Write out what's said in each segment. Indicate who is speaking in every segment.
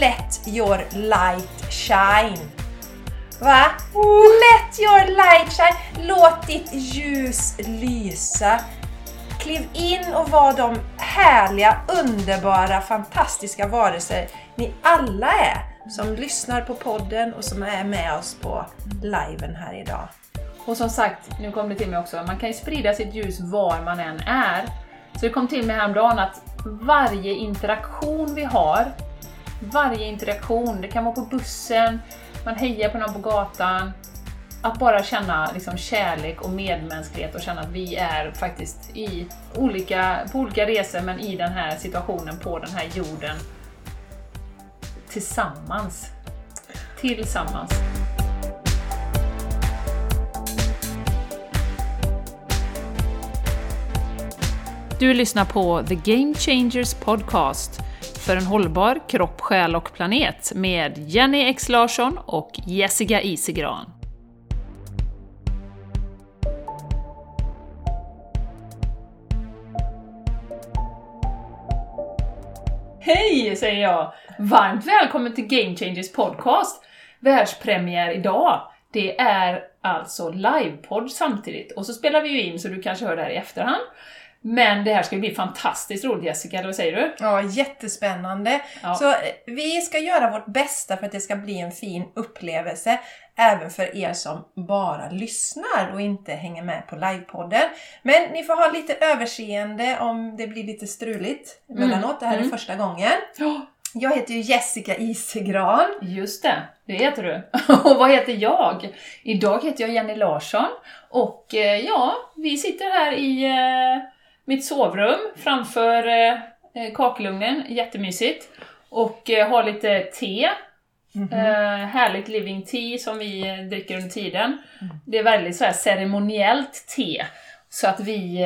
Speaker 1: Let your light shine. Va? Let your light shine. Låt ditt ljus lysa. Kliv in och var de härliga, underbara, fantastiska varelser ni alla är som lyssnar på podden och som är med oss på liven här idag.
Speaker 2: Och som sagt, nu kom det till mig också, man kan ju sprida sitt ljus var man än är. Så det kom till mig häromdagen att varje interaktion vi har, varje interaktion, det kan vara på bussen, man hejar på någon på gatan, att bara känna liksom kärlek och medmänsklighet och känna att vi är faktiskt i olika, på olika resor men i den här situationen på den här jorden tillsammans. Tillsammans. Du lyssnar på The Game Changers Podcast för en hållbar kropp, själ och planet med Jenny X Larsson och Jessica Isegran. Hej säger jag! Varmt välkommen till Game Changers Podcast! Världspremiär idag. Det är alltså livepodd samtidigt och så spelar vi ju in så du kanske hör det här i efterhand. Men det här ska bli fantastiskt roligt Jessica, eller vad säger du?
Speaker 1: Ja, jättespännande.
Speaker 2: Ja.
Speaker 1: Så eh, vi ska göra vårt bästa för att det ska bli en fin upplevelse även för er som bara lyssnar och inte hänger med på livepodden. Men ni får ha lite överseende om det blir lite struligt emellanåt. Det här är
Speaker 2: Mm.
Speaker 1: första gången.
Speaker 2: Ja,
Speaker 1: Jag heter ju Jessica Isegran.
Speaker 2: just det. Det heter du. Och vad heter jag? Idag heter jag Jenny Larsson och eh, ja, vi sitter här i eh, mitt sovrum framför eh, eh, kakelugnen, jättemysigt. Och eh, har lite te. Eh, härligt living tea som vi dricker under tiden. Det är väldigt så här ceremoniellt te. Så att vi,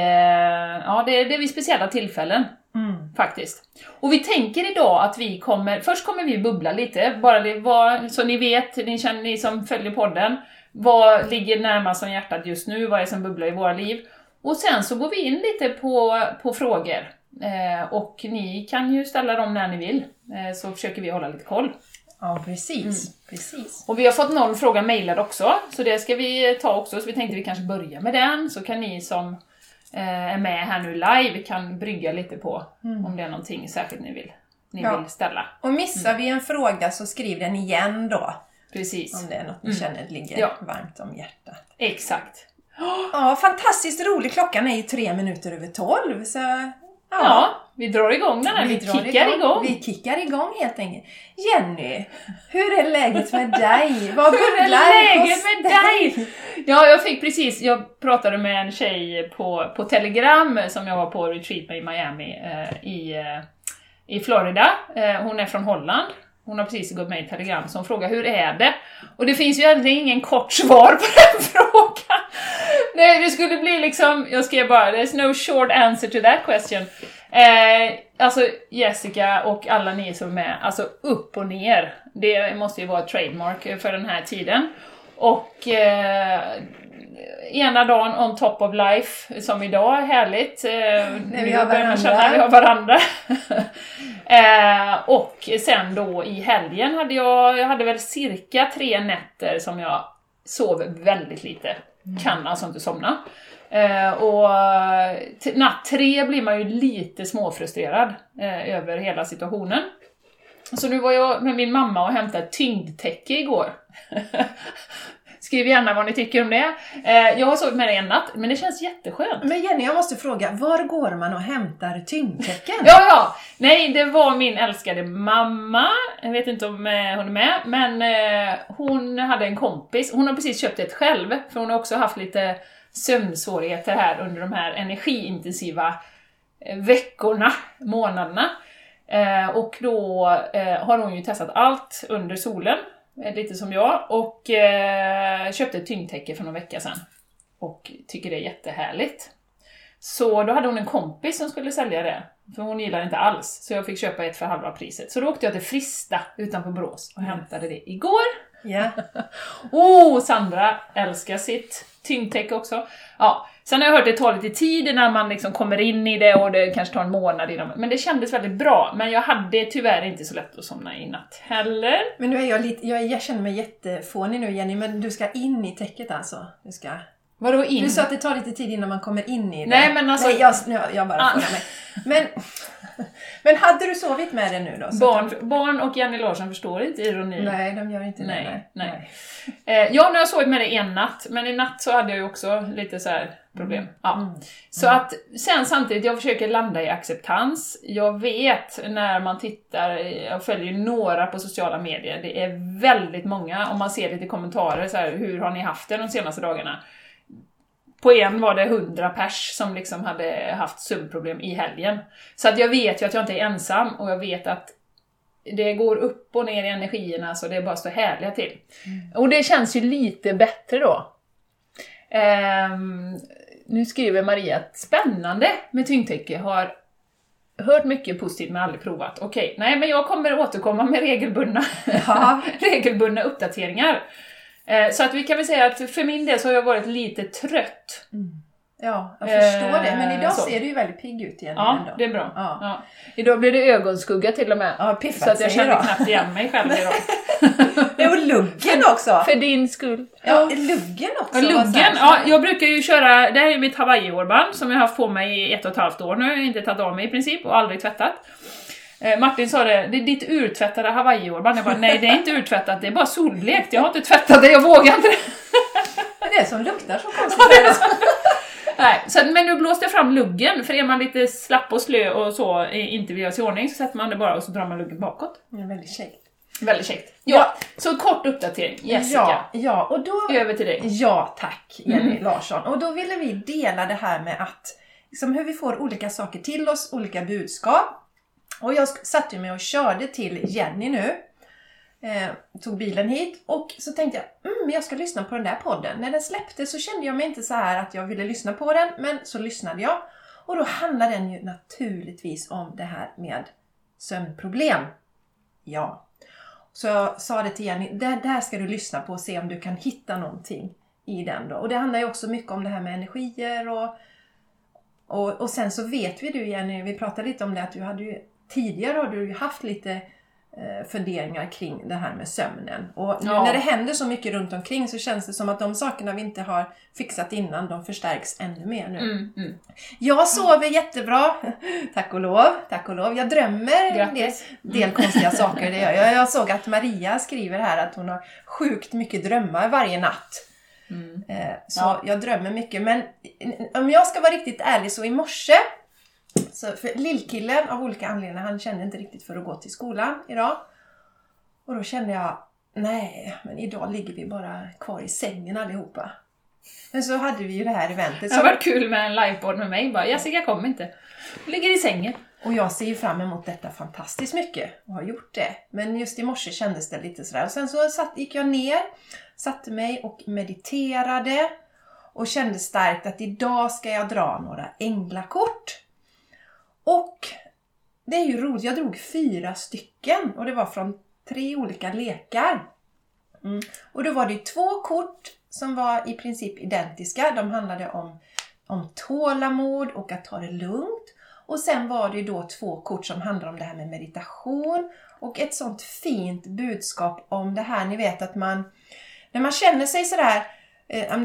Speaker 2: ja det, det är vid speciella tillfällen.
Speaker 1: Mm.
Speaker 2: Faktiskt. Och vi tänker idag att vi kommer, först kommer vi bubbla lite, bara det, vad, så ni vet, ni, känner, ni som följer podden, vad ligger närmast om hjärtat just nu, vad är det som bubblar i våra liv? Och sen så går vi in lite på, på frågor. Eh, och ni kan ju ställa dem när ni vill, eh, så försöker vi hålla lite koll.
Speaker 1: Ja, precis. precis.
Speaker 2: Och vi har fått någon fråga mejlad också, så det ska vi ta också, så vi tänkte vi kanske börjar med den, så kan ni som eh, är med här nu live kan brygga lite på om det är någonting särskilt ni vill, ni
Speaker 1: Ja.
Speaker 2: vill ställa.
Speaker 1: Och missar vi en fråga så skriv den igen då.
Speaker 2: Precis.
Speaker 1: Om det är något ni känner ligger
Speaker 2: Ja.
Speaker 1: varmt om hjärtat.
Speaker 2: Exakt.
Speaker 1: Ja, fantastiskt rolig. Klockan är ju tre minuter över tolv. Så, ja,
Speaker 2: Ja, vi drar igång den här, vi,
Speaker 1: drar
Speaker 2: kickar igång.
Speaker 1: Vi kickar igång helt enkelt. Jenny, hur är läget med dig? Vad
Speaker 2: Hur är läget med dig? Ja, jag fick precis, jag pratade med en tjej på, på Telegram som jag var på retreat med i Miami eh, i, eh, i Florida. Eh, hon är från Holland. Hon har precis gått med i Telegram, så hon frågar hur är det? Och det finns ju egentligen ingen kort svar på den frågan. Nej, det skulle bli liksom, jag skrev bara “There's no short answer to that question”. Eh, alltså Jessica och alla ni som är med, alltså upp och ner. Det måste ju vara ett trademark för den här tiden. Och eh, ena dagen on top of life, som idag, härligt. Eh,
Speaker 1: När vi har varandra.
Speaker 2: känna vi har varandra. eh, och sen då i helgen hade jag, jag hade väl cirka tre nätter som jag sov väldigt lite. Kan alltså inte somna. Eh, och natt tre blir man ju lite småfrustrerad eh, över hela situationen. Så nu var jag med min mamma och hämtade ett tyngdtäcke igår. Skriv gärna vad ni tycker om det. Eh, jag har sovit med det en natt, men det känns jätteskönt.
Speaker 1: Men Jenny, jag måste fråga, var går man och hämtar tyngdtecken?
Speaker 2: Ja, ja! Nej, det var min älskade mamma. Jag vet inte om eh, hon är med, men eh, hon hade en kompis. Hon har precis köpt ett själv, för hon har också haft lite sömnsvårigheter här under de här energiintensiva eh, veckorna, månaderna. Eh, och då eh, har hon ju testat allt under solen, lite som jag, och eh, köpte ett tyngdtäcke för några vecka sedan. Och tycker det är jättehärligt. Så då hade hon en kompis som skulle sälja det, för hon gillar det inte alls. Så jag fick köpa ett för halva priset. Så då åkte jag till Frista utanför Borås och hämtade det igår.
Speaker 1: Ja.
Speaker 2: Oh, Sandra älskar sitt tyngdtäcke också. Ja, sen har jag hört att det tar lite tid innan man liksom kommer in i det och det kanske tar en månad innan. Men det kändes väldigt bra. Men jag hade tyvärr inte så lätt att somna i natt heller.
Speaker 1: Men nu är jag lite, jag, jag känner mig jättefånig nu Jenny, men du ska in i täcket alltså? Du ska...
Speaker 2: Vadå in?
Speaker 1: Du sa att det tar lite tid innan man kommer in i det.
Speaker 2: Nej, men alltså-
Speaker 1: Nej, jag, nu, jag bara
Speaker 2: Ah.
Speaker 1: får mig. Men, men hade du sovit med det nu då?
Speaker 2: Barn,
Speaker 1: att
Speaker 2: barn och Jenny Larsson förstår inte ironi.
Speaker 1: de, nej, de gör inte det.
Speaker 2: Nej, nej. Eh, ja, nu har jag sovit med det en natt, men i natt så hade jag ju också lite så här problem. Ja.
Speaker 1: Mm.
Speaker 2: Så att sen samtidigt, jag försöker landa i acceptans. Jag vet när man tittar, jag följer ju några på sociala medier, det är väldigt många, om man ser lite kommentarer så här, hur har ni haft det de senaste dagarna? På en var det 100 pers som liksom hade haft sömnproblem i helgen. Så att jag vet ju att jag inte är ensam och jag vet att det går upp och ner i energierna så det är bara så härliga till. Och det känns ju lite bättre då. Ehm, nu skriver Maria att spännande med tyngdtäcke, har hört mycket positivt men aldrig provat. Okej, nej men jag kommer återkomma med regelbundna,
Speaker 1: Ja.
Speaker 2: regelbundna uppdateringar. Eh, så att vi kan väl säga att för min del så har jag varit lite trött.
Speaker 1: Ja, jag förstår det. Men
Speaker 2: Eh,
Speaker 1: idag
Speaker 2: så.
Speaker 1: ser du ju väldigt pigg ut igen
Speaker 2: Ja,
Speaker 1: ändå.
Speaker 2: det är bra.
Speaker 1: Ja.
Speaker 2: Ja. Idag blir det ögonskugga till och med.
Speaker 1: Ja, piffat
Speaker 2: så att jag kände
Speaker 1: idag.
Speaker 2: knappt igen mig själv idag.
Speaker 1: Ja, och luggen också!
Speaker 2: För din skull.
Speaker 1: Ja, luggen också.
Speaker 2: Ja, luggen, ja, jag brukar ju köra, det här är mitt Hawaii-hårband som jag har haft på mig i ett och ett halvt år nu, jag har inte tagit av mig i princip och aldrig tvättat. Eh, Martin sa det, det är ditt urtvättade Hawaii-hårband. Jag bara, nej det är inte urtvättat, det är bara solblekt, jag har inte tvättat det, jag vågar inte det.
Speaker 1: Det är som luktar så konstigt.
Speaker 2: Nej, så, men nu blåste jag fram luggen, för är man lite slapp och slö och så, inte vill göra sig i ordning, så sätter man det bara och så drar man luggen bakåt.
Speaker 1: Är väldigt käckt.
Speaker 2: Väldigt käckt. Ja, så kort uppdatering. Jessica,
Speaker 1: Ja, ja, och då...
Speaker 2: över till dig.
Speaker 1: Ja tack Jenny
Speaker 2: Mm.
Speaker 1: Larsson. Och då ville vi dela det här med att liksom hur vi får olika saker till oss, olika budskap. Och jag satte mig och körde till Jenny nu. Eh, tog bilen hit och så tänkte jag mm, jag ska lyssna på den där podden. När den släpptes så kände jag mig inte så här att jag ville lyssna på den, men så lyssnade jag. Och då handlar den ju naturligtvis om det här med sömnproblem. Ja. Så jag sa det till Jenny, det där ska du lyssna på och se om du kan hitta någonting i den då. Och det handlar ju också mycket om det här med energier och, och, och sen så vet vi du Jenny, vi pratade lite om det att du hade ju tidigare har du haft lite funderingar kring det här med sömnen. Och nu
Speaker 2: Ja.
Speaker 1: när det händer så mycket runt omkring så känns det som att de sakerna vi inte har fixat innan, de förstärks ännu mer nu.
Speaker 2: Mm, mm.
Speaker 1: Jag sover jättebra, tack och lov. Tack och lov. Jag drömmer en del, del konstiga saker. Det gör jag. jag såg att Maria skriver här att hon har sjukt mycket drömmar varje natt.
Speaker 2: Mm.
Speaker 1: Eh, Så
Speaker 2: Ja.
Speaker 1: jag drömmer mycket. Men om jag ska vara riktigt ärlig så i morse, så för lillkillen av olika anledningar, han kände inte riktigt för att gå till skolan idag. Och då kände jag, nej, men idag ligger vi bara kvar i sängen allihopa. Men så hade vi ju det här eventet.
Speaker 2: Det
Speaker 1: som-
Speaker 2: har varit kul med en liveboard med mig bara, Jessica kom inte. Ligger i sängen.
Speaker 1: Och jag ser ju fram emot detta fantastiskt mycket och har gjort det. Men just i morse kändes det lite sådär. Och sen så satt, gick jag ner, satte mig och mediterade och kände starkt att idag ska jag dra några änglakort. Och det är ju roligt, jag drog fyra stycken och det var från tre olika lekar. Mm. Och då var det två kort som var i princip identiska. De handlade om, om tålamod och att ta det lugnt. Och sen var det ju då två kort som handlade om det här med meditation och ett sånt fint budskap om det här, ni vet att man, när man känner sig sådär, eh,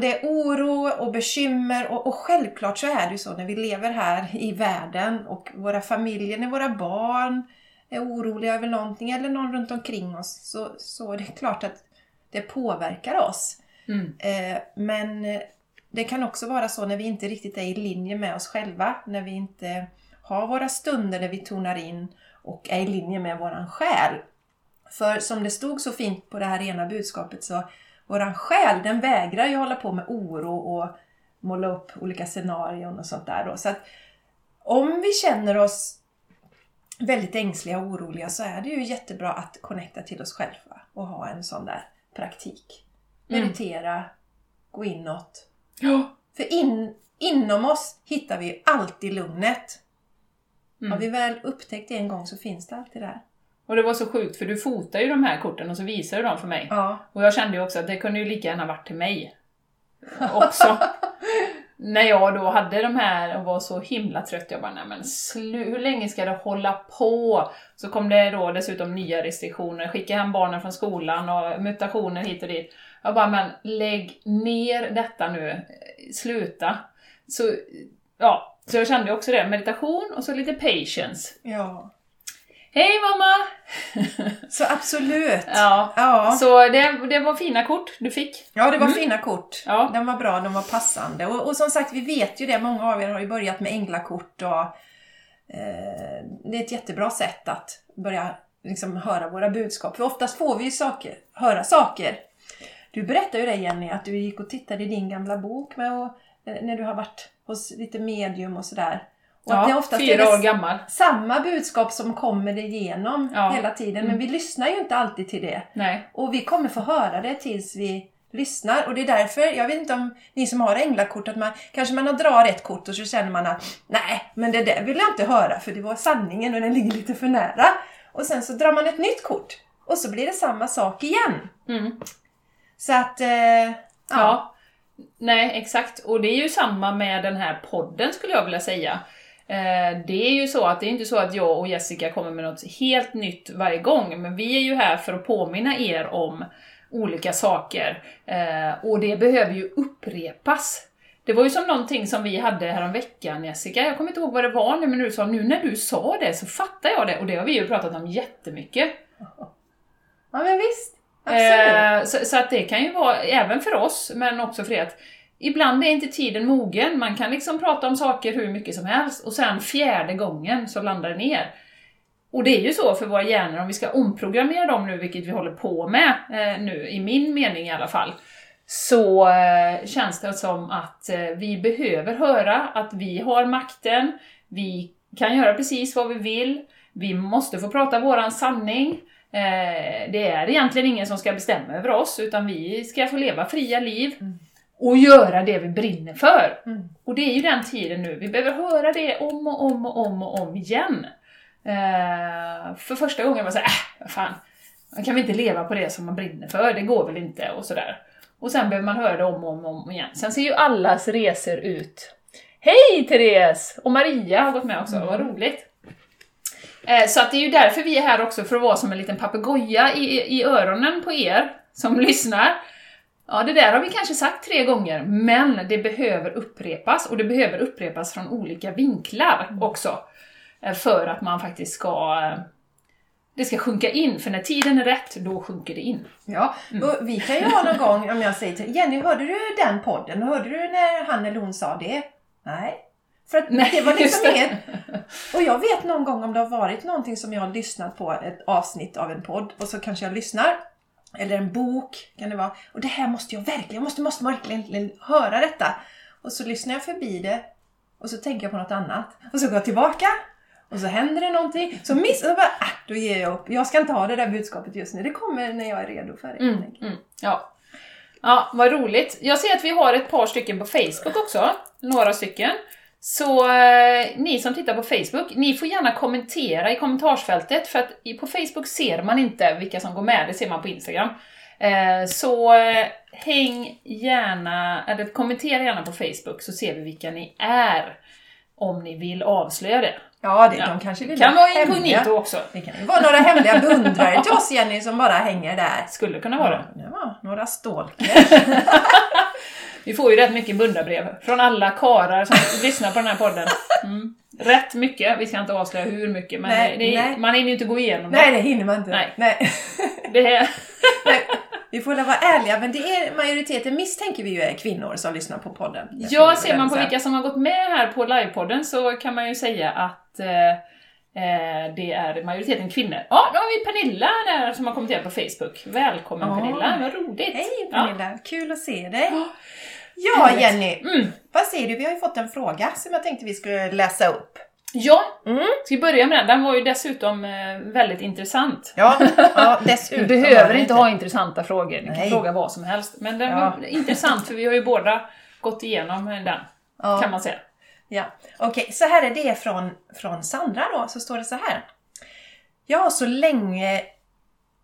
Speaker 1: det är oro och bekymmer och, och självklart så är det ju så när vi lever här i världen och våra familjer, när våra barn är oroliga över någonting eller någon runt omkring oss så, så är det klart att det påverkar oss.
Speaker 2: Mm.
Speaker 1: Eh, men eh, det kan också vara så när vi inte riktigt är i linje med oss själva, när vi inte har våra stunder där vi tonar in och är i linje med våran själ. För som det stod så fint på det här ena budskapet så våran själ den vägrar ju hålla på med oro och måla upp olika scenarion och sånt där. Då. Så att om vi känner oss väldigt ängsliga och oroliga så är det ju jättebra att connecta till oss själva och ha en sån där praktik.
Speaker 2: Mm.
Speaker 1: Meditera, gå inåt.
Speaker 2: Ja.
Speaker 1: För in, inom oss hittar vi alltid lugnet.
Speaker 2: Mm.
Speaker 1: Har vi väl upptäckt det en gång så finns det alltid där.
Speaker 2: Och det var så sjukt för du fotar ju de här korten och så visar du dem för mig.
Speaker 1: Ja.
Speaker 2: Och jag kände ju också att det kunde ju lika gärna varit till mig. Också. När jag då hade de här och var så himla trött, jag bara nej men slu, hur länge ska det hålla på? Så kom det då dessutom nya restriktioner, skicka hem barnen från skolan och mutationer hit och dit. Jag bara men lägg ner detta nu, sluta. Så, ja, så jag kände också det, meditation och så lite patience.
Speaker 1: ja.
Speaker 2: Hej mamma!
Speaker 1: Så absolut.
Speaker 2: Ja,
Speaker 1: Ja.
Speaker 2: så det, det var fina kort du fick.
Speaker 1: Ja, det var fina kort.
Speaker 2: Ja.
Speaker 1: De var bra, de var passande. Och, och som sagt, vi vet ju det, många av er har ju börjat med änglakort och eh, det är ett jättebra sätt att börja liksom höra våra budskap. För oftast får vi ju saker, höra saker. Du berättade ju det Jenny, att du gick och tittade i din gamla bok med och, eh, när du har varit hos lite medium och sådär. Och att det
Speaker 2: Ja,
Speaker 1: oftast
Speaker 2: fyra år gammal.
Speaker 1: samma budskap som kommer igenom
Speaker 2: Ja.
Speaker 1: hela tiden. Men vi lyssnar ju inte alltid till det.
Speaker 2: Nej.
Speaker 1: Och vi kommer få höra det tills vi lyssnar. Och det är därför, jag vet inte om ni som har änglakort, att man kanske man drar ett kort och så känner man att nej, men det där vill jag inte höra för det var sanningen och den ligger lite för nära. Och sen så drar man ett nytt kort och så blir det samma sak igen.
Speaker 2: Mm.
Speaker 1: Så att, eh, ja.
Speaker 2: Ja. Nej, exakt. Och det är ju samma med den här podden skulle jag vilja säga. Eh, Det är ju så att det är inte så att jag och Jessica kommer med något helt nytt varje gång, men vi är ju här för att påminna er om olika saker. Eh, Och det behöver ju upprepas. Det var ju som någonting som vi hade härom veckan Jessica, jag kommer inte ihåg vad det var nu, men du sa nu när du sa det så fattar jag det, och det har vi ju pratat om jättemycket.
Speaker 1: ja men visst. Absolut.
Speaker 2: Eh, så, så att det kan ju vara, även för oss, men också för er, att ibland är inte tiden mogen. Man kan liksom prata om saker hur mycket som helst och sen fjärde gången så landar det ner. Och det är ju så för våra hjärnor, om vi ska omprogrammera dem nu, vilket vi håller på med eh, nu, i min mening i alla fall, så eh, känns det som att eh, vi behöver höra att vi har makten, vi kan göra precis vad vi vill, vi måste få prata våran sanning, eh, det är egentligen ingen som ska bestämma över oss, utan vi ska få leva fria liv. Mm och göra det vi brinner för.
Speaker 1: Mm.
Speaker 2: Och det är ju den tiden nu, vi behöver höra det om och om och om och om igen. Eh, för första gången var jag såhär, äh, vad fan, man kan väl inte leva på det som man brinner för, det går väl inte och sådär. Och sen behöver man höra det om och om, och om igen. Sen ser ju allas resor ut. Hej Therese! Och Maria har gått med också, vad roligt. Eh, Så att det är ju därför vi är här också, för att vara som en liten papegoja i, i öronen på er som lyssnar. Ja, det där har vi kanske sagt tre gånger, men det behöver upprepas och det behöver upprepas från olika vinklar också. eh, För att man faktiskt ska... eh, Det ska sjunka in, för när tiden är rätt, då sjunker det in.
Speaker 1: Ja, och vi kan ju ha någon gång om jag säger till Jenny, hörde du den podden? Hörde du när han eller hon sa det? Nej. För att
Speaker 2: Nej,
Speaker 1: det var liksom inget... Och jag vet någon gång om det har varit någonting som jag har lyssnat på, ett avsnitt av en podd, och så kanske jag lyssnar. Eller en bok kan det vara. Och det här måste jag verkligen, jag måste, måste verkligen höra detta. Och så lyssnar jag förbi det. Och så tänker jag på något annat. Och så går jag tillbaka. Och så händer det någonting. Så miss... Och bara, äh, då ger jag upp. Jag ska inte ha det där budskapet just nu. Det kommer när jag är redo för det.
Speaker 2: Mm, mm, ja. ja, vad roligt. Jag ser att vi har ett par stycken på Facebook också. Några stycken. Så eh, ni som tittar på Facebook, ni får gärna kommentera i kommentarsfältet för att på Facebook ser man inte vilka som går med, det ser man på Instagram. Eh, så eh, häng gärna, eller kommentera gärna på Facebook så ser vi vilka ni är. Om ni vill avslöja det.
Speaker 1: Ja, det,
Speaker 2: Ja.
Speaker 1: de kanske vill
Speaker 2: Kan
Speaker 1: vara
Speaker 2: inkognito också.
Speaker 1: Det kan ju vara några hemliga beundrare till oss Jenny som bara hänger där.
Speaker 2: Skulle kunna vara det.
Speaker 1: Ja, det några stalkers.
Speaker 2: Vi får ju rätt mycket bundrabrev från alla karar som lyssnar på den här podden. Mm. Rätt mycket, vi ska inte avslöja hur mycket, men
Speaker 1: Nej,
Speaker 2: det,
Speaker 1: nej.
Speaker 2: man hinner ju inte gå igenom
Speaker 1: Nej,
Speaker 2: det.
Speaker 1: det hinner man inte.
Speaker 2: Nej.
Speaker 1: Nej.
Speaker 2: det är,
Speaker 1: Nej. Vi får väl vara ärliga, men det är majoriteten misstänker vi ju är kvinnor som lyssnar på podden. Det
Speaker 2: ja, ser man på vilka som har gått med här på livepodden så kan man ju säga att eh, eh, det är majoriteten kvinnor. Ja, då har vi Pernilla där som har kommenterat på Facebook. Välkommen
Speaker 1: Ja.
Speaker 2: Pernilla, vad roligt!
Speaker 1: Hej
Speaker 2: Ja.
Speaker 1: Pernilla, kul att se dig.
Speaker 2: Ja.
Speaker 1: Ja. Jenny.
Speaker 2: Mm.
Speaker 1: Vad säger du? Vi har ju fått en fråga som jag tänkte vi skulle läsa upp.
Speaker 2: Ja,
Speaker 1: Mm.
Speaker 2: ska vi börja med den? Den var ju dessutom eh, väldigt intressant.
Speaker 1: Ja, ja
Speaker 2: Du
Speaker 1: dessutom.
Speaker 2: behöver
Speaker 1: var det
Speaker 2: inte ha intressanta frågor, ni kan
Speaker 1: Nej.
Speaker 2: fråga vad som helst. Men den
Speaker 1: Ja.
Speaker 2: var intressant för vi har ju båda gått igenom den,
Speaker 1: Ja.
Speaker 2: kan man säga.
Speaker 1: Ja, okej. Så här är det från, från Sandra då, så står det så här. Jag har så länge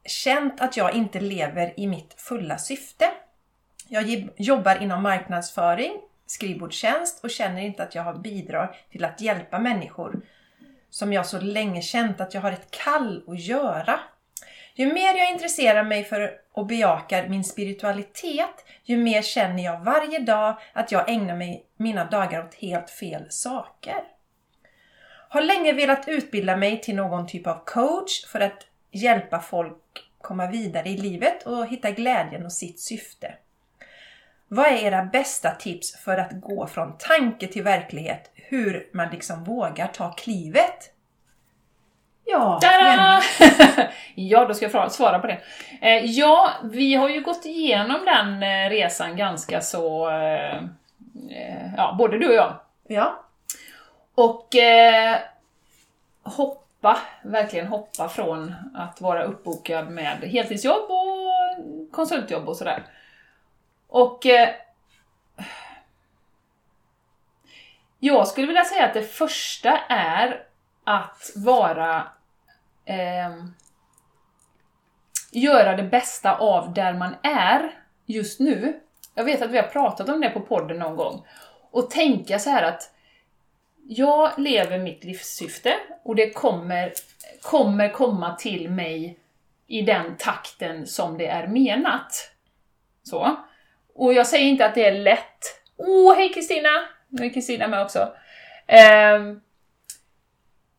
Speaker 1: känt att jag inte lever i mitt fulla syfte. Jag jobbar inom marknadsföring, skrivbordstjänst och känner inte att jag har bidrar till att hjälpa människor som jag så länge känt att jag har ett kall att göra. Ju mer jag intresserar mig för och bejakar min spiritualitet, ju mer känner jag varje dag att jag ägnar mig mina dagar åt helt fel saker. Har länge velat utbilda mig till någon typ av coach för att hjälpa folk komma vidare i livet och hitta glädjen och sitt syfte. Vad är era bästa tips för att gå från tanke till verklighet? Hur man liksom vågar ta klivet? Ja,
Speaker 2: ja, då ska jag svara på det. Eh, ja, vi har ju gått igenom den eh, resan ganska så... Eh, ja, både du och jag.
Speaker 1: ja.
Speaker 2: Och eh, hoppa, verkligen hoppa från att vara uppbokad med heltidsjobb och konsultjobb och sådär. Och jag skulle vilja säga att det första är att vara eh, göra det bästa av där man är just nu. Jag vet att vi har pratat om det på podden någon gång. Och tänka så här att jag lever mitt livssyfte och det kommer, kommer komma till mig i den takten som det är menat. Så. Och jag säger inte att det är lätt. Åh, oh, hej Kristina! Nu är Kristina med också. Ehm,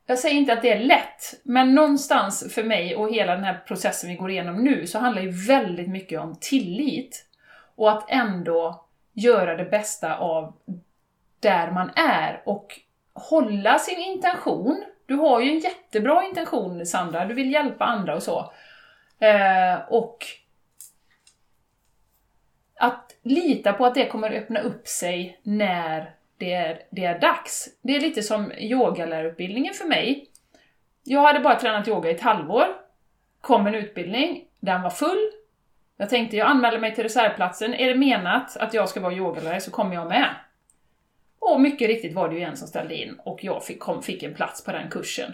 Speaker 2: jag säger inte att det är lätt, men någonstans för mig och hela den här processen vi går igenom nu så handlar det väldigt mycket om tillit. Och att ändå göra det bästa av där man är och hålla sin intention. Du har ju en jättebra intention Sandra, du vill hjälpa andra och så. Eh, och att lita på att det kommer öppna upp sig när det är, det är dags. Det är lite som yogalärarutbildningen för mig. Jag hade bara tränat yoga i ett halvår, kom en utbildning, den var full. Jag tänkte, jag anmäler mig till reservplatsen, är det menat att jag ska vara yogalärare så kommer jag med. Och mycket riktigt var det ju en som ställde in och jag fick, kom, fick en plats på den kursen.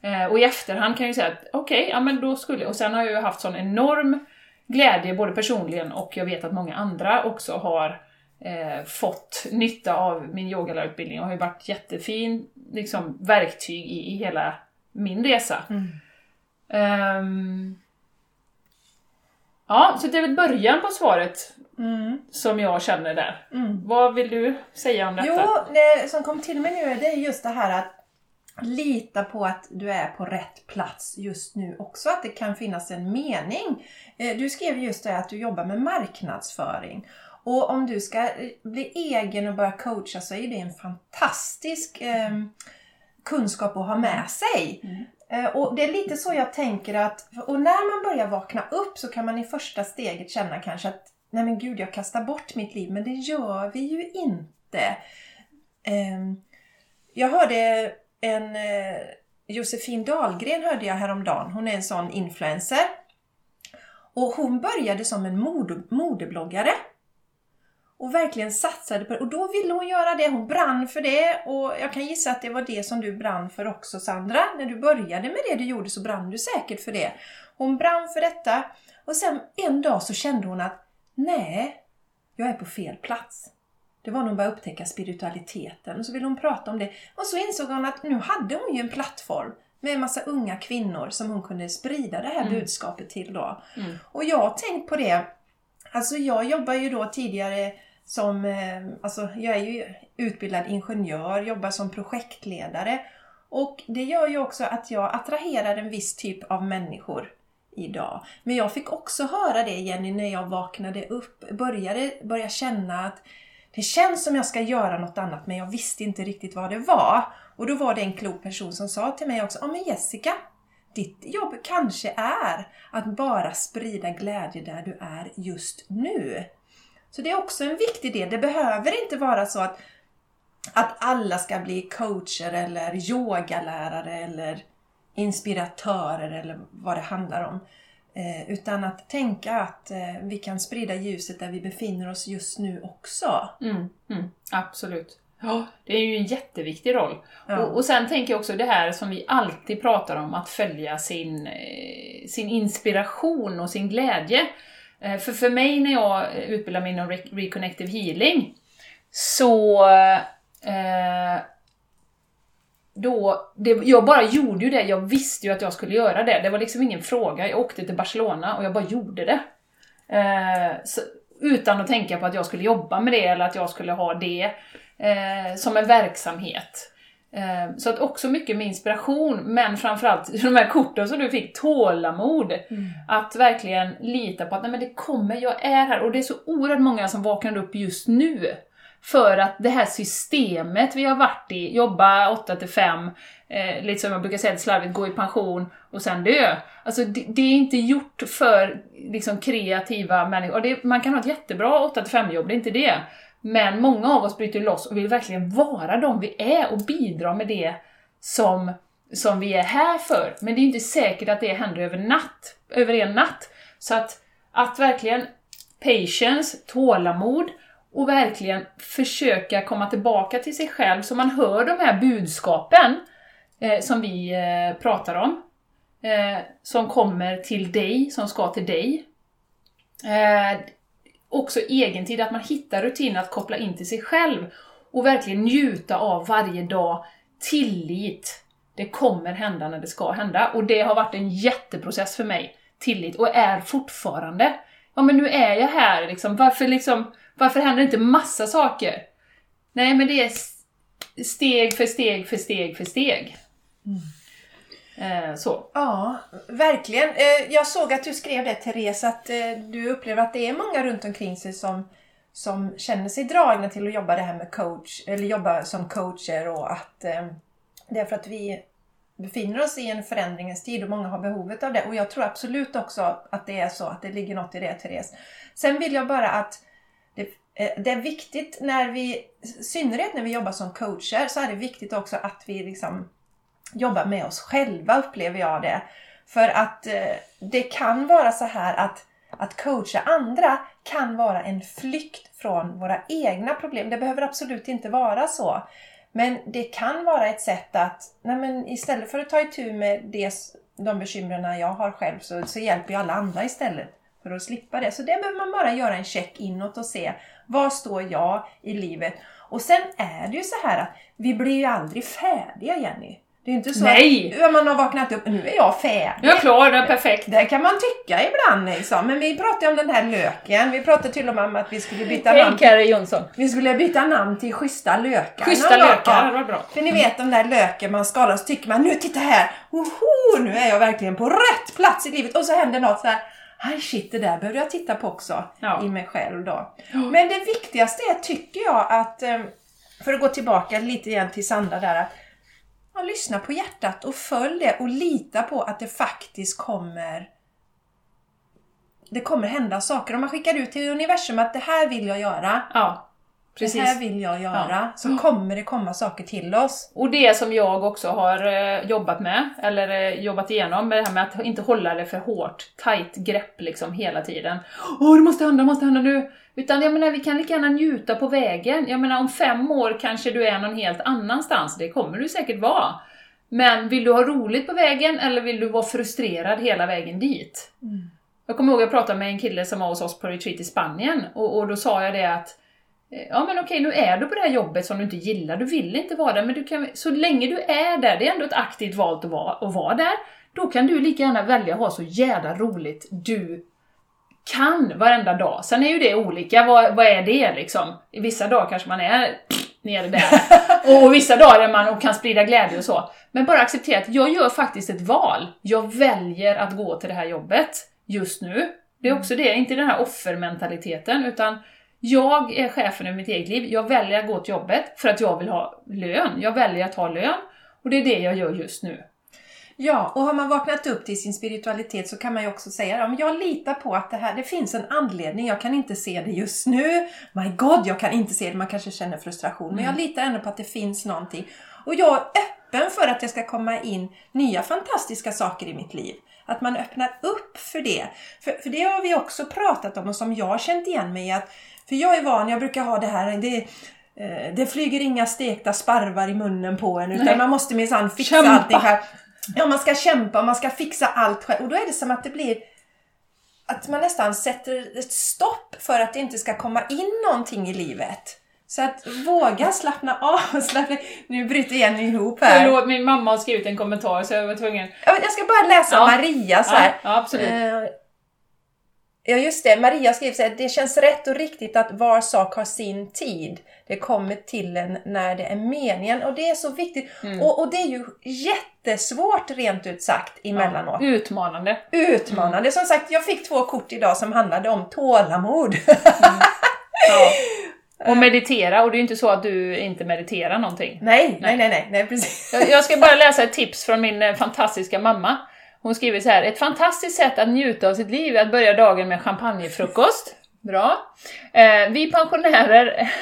Speaker 2: Eh, och i efterhand kan jag ju säga att okej, okay, ja men då skulle Och sen har jag ju haft sån enorm glädje både personligen och jag vet att många andra också har eh, fått nytta av min yogalärarutbildning och har ju varit jättefin liksom, verktyg i, i hela min resa.
Speaker 1: Mm.
Speaker 2: Ehm, ja, så det är väl början på svaret
Speaker 1: Mm.
Speaker 2: som jag känner där.
Speaker 1: Mm.
Speaker 2: Vad vill du säga om detta?
Speaker 1: Jo, det som kom till mig nu det är just det här att lita på att du är på rätt plats just nu också. Att det kan finnas en mening. Eh, Du skrev just det att du jobbar med marknadsföring. Och om du ska eh, bli egen och börja coacha så är det en fantastisk eh, kunskap att ha med sig.
Speaker 2: Mm.
Speaker 1: Eh, Och det är lite så jag tänker att, och när man börjar vakna upp så kan man i första steget känna kanske att nej men gud jag kastar bort mitt liv, men det gör vi ju inte. Ehm, Jag hörde en eh, Josefin Dahlgren hörde jag häromdagen, hon är en sån influencer. Och hon började som en mode, modebloggare. Och verkligen satsade på det. Och då ville hon göra det, hon brann för det. Och jag kan gissa att det var det som du brann för också Sandra. När du började med det du gjorde så brann du säkert för det. Hon brann för detta. Och sen en dag så kände hon att nej, jag är på fel plats. Det var när hon började upptäcka spiritualiteten och så ville hon prata om det. Och så insåg hon att nu hade hon ju en plattform med en massa unga kvinnor som hon kunde sprida det här
Speaker 2: Mm.
Speaker 1: budskapet till då.
Speaker 2: Mm.
Speaker 1: Och jag har tänkt på det, alltså jag jobbar ju då tidigare som, eh, alltså jag är ju utbildad ingenjör, jobbar som projektledare. Och det gör ju också att jag attraherar en viss typ av människor idag. Men jag fick också höra det Jenny när jag vaknade upp, började började känna att det känns som jag ska göra något annat men jag visste inte riktigt vad det var. Och då var det en klok person som sa till mig också, ja men Jessica, ditt jobb kanske är att bara sprida glädje där du är just nu. Så det är också en viktig del. Det behöver inte vara så att, att alla ska bli coacher eller yogalärare eller inspiratörer eller vad det handlar om. Eh, utan att tänka att eh, vi kan sprida ljuset där vi befinner oss just nu också.
Speaker 2: Mm, mm, absolut. Ja, det är ju en jätteviktig roll.
Speaker 1: Ja.
Speaker 2: Och, och sen tänker jag också det här som vi alltid pratar om, att följa sin, eh, sin inspiration och sin glädje. Eh, för, för mig när jag utbildar mig inom Re- Reconnective Healing, så eh, då, det, jag bara gjorde ju det, jag visste ju att jag skulle göra det. Det var liksom ingen fråga, jag åkte till Barcelona och jag bara gjorde det. Eh, så, utan att tänka på att jag skulle jobba med det eller att jag skulle ha det eh, som en verksamhet. Eh, så att också mycket med inspiration, men framförallt de här korten som du fick, tålamod. Att verkligen lita på att nej, men det kommer, jag är här. Och det är så oerhört många som vaknar upp just nu. För att det här systemet vi har varit i, jobba 8 till 5, eh, lite som jag brukar säga slarvigt, gå i pension och sen dö. Alltså det, det är inte gjort för liksom, kreativa människor. Det, man kan ha ett jättebra 8 till 5 jobb, det är inte det. Men många av oss bryter loss och vill verkligen vara de vi är och bidra med det som, som vi är här för. Men det är inte säkert att det händer över natt, över en natt. Så att, att verkligen patience, tålamod och verkligen försöka komma tillbaka till sig själv så man hör de här budskapen eh, som vi eh, pratar om. Eh, som kommer till dig, som ska till dig. Eh, Också egentid, att man hittar rutiner att koppla in till sig själv och verkligen njuta av varje dag. Tillit. Det kommer hända när det ska hända. Och det har varit en jätteprocess för mig. Tillit. Och är fortfarande. Ja men nu är jag här liksom. Varför liksom, varför händer inte massa saker? Nej men det är steg för steg för steg för steg. Mm. Eh, så.
Speaker 1: Ja, verkligen. Eh, Jag såg att du skrev det Therese, att eh, du upplever att det är många runt omkring sig som, som känner sig dragna till att jobba det här med coach, eller jobba som coacher och att eh, det är för att vi befinner oss i en förändringens tid och många har behovet av det. Och jag tror absolut också att det är så, att det ligger något i det Therese. Sen vill jag bara att det, eh, det är viktigt när vi, i synnerhet när vi jobbar som coacher, så är det viktigt också att vi liksom jobba med oss själva upplever jag det. För att eh, det kan vara så här att, att coacha andra kan vara en flykt från våra egna problem. Det behöver absolut inte vara så. Men det kan vara ett sätt att, nej men istället för att ta itu med det, de bekymren jag har själv så, så hjälper jag alla andra istället för att slippa det. Så det behöver man bara göra en check inåt och se, var står jag i livet? Och sen är det ju så här att vi blir ju aldrig färdiga Jenny. Det är inte så
Speaker 2: Nej.
Speaker 1: att man har vaknat upp, nu är jag färdig.
Speaker 2: Jag är klar, det är perfekt.
Speaker 1: Det kan man tycka ibland liksom. Men vi pratade om den här löken. Vi pratade till och med om att vi skulle byta
Speaker 2: Hej
Speaker 1: namn.
Speaker 2: Carrie Jonsson.
Speaker 1: Vi skulle byta namn till Schyssta lökar.
Speaker 2: Schyssta lökar, det var bra.
Speaker 1: För ni vet den där löken man skalar så tycker man nu titta här. Oho, nu är jag verkligen på rätt plats i livet. Och så händer något så här. Aj shit, det där behöver jag titta på också
Speaker 2: Ja.
Speaker 1: i mig själv då. Men det viktigaste är, tycker jag, att eh, för att gå tillbaka lite igen till Sandra där, att ja, lyssna på hjärtat och följ det och lita på att det faktiskt kommer det kommer hända saker. Om man skickar ut till universum att det här vill jag göra,
Speaker 2: Ja,
Speaker 1: det här
Speaker 2: precis.
Speaker 1: vill jag göra,
Speaker 2: Ja.
Speaker 1: så kommer det komma saker till oss.
Speaker 2: Och det som jag också har eh, jobbat med, eller eh, jobbat igenom, med det här med att inte hålla det för hårt, tight grepp liksom hela tiden. Åh, det måste hända, det måste hända nu! Utan jag menar, vi kan lika gärna njuta på vägen. Jag menar, om fem år kanske du är någon helt annanstans, det kommer du säkert vara. Men vill du ha roligt på vägen, eller vill du vara frustrerad hela vägen dit? Jag kommer ihåg att jag pratade med en kille som var hos oss på retreat i Spanien, och, och då sa jag det att eh, Ja men okej, nu är du på det här jobbet som du inte gillar, du vill inte vara där, men du kan, så länge du är där, det är ändå ett aktivt val att vara, att vara där, då kan du lika gärna välja att ha så jävla roligt du kan varenda dag. Sen är ju det olika, vad, vad är det liksom? I vissa dagar kanske man är nere där, och vissa dagar är man och kan sprida glädje och så. Men bara acceptera att jag gör faktiskt ett val. Jag väljer att gå till det här jobbet just nu. Det är också det, inte den här offermentaliteten, utan jag är chefen över mitt eget liv. Jag väljer att gå till jobbet för att jag vill ha lön. Jag väljer att ha lön. Och det är det jag gör just nu.
Speaker 1: Ja, och har man vaknat upp till sin spiritualitet så kan man ju också säga om jag litar på att det här, det finns en anledning, jag kan inte se det just nu. My God, jag kan inte se det, man kanske känner frustration. Men jag litar ändå på att det finns någonting. Och jag är öppen för att det ska komma in nya fantastiska saker i mitt liv. Att man öppnar upp för det. För, för det har vi också pratat om och som jag har känt igen mig i. Att, för jag är van, jag brukar ha det här, det, eh, det flyger inga stekta sparvar i munnen på en utan
Speaker 2: Nej.
Speaker 1: man måste minsann fixa
Speaker 2: Kämpa.
Speaker 1: allting själv. Ja, man ska kämpa, man ska fixa allt själv. Och då är det som att det blir att man nästan sätter ett stopp för att det inte ska komma in någonting i livet. Så att våga slappna av. Slappna. Nu bryter Jenny ihop här.
Speaker 2: Förlåt, min mamma har skrivit en kommentar så jag var tvungen...
Speaker 1: Jag ska bara läsa
Speaker 2: Ja.
Speaker 1: Maria så här.
Speaker 2: Ja, ja absolut.
Speaker 1: Ja just det, Maria skriver så här, det känns rätt och riktigt att var sak har sin tid. Det kommer till en när det är meningen och det är så viktigt.
Speaker 2: Mm.
Speaker 1: Och, och det är ju jättesvårt rent ut sagt emellanåt.
Speaker 2: Utmanande.
Speaker 1: Utmanande. Som sagt, jag fick två kort idag som handlade om tålamod.
Speaker 2: Ja. Och meditera, och det är ju inte så att du inte mediterar någonting.
Speaker 1: nej, nej, nej, nej, nej, precis.
Speaker 2: Jag jag ska bara läsa ett tips från min eh, fantastiska mamma. Hon skriver så här, ett fantastiskt sätt att njuta av sitt liv är att börja dagen med champagnefrukost. Bra. Eh, vi pensionärer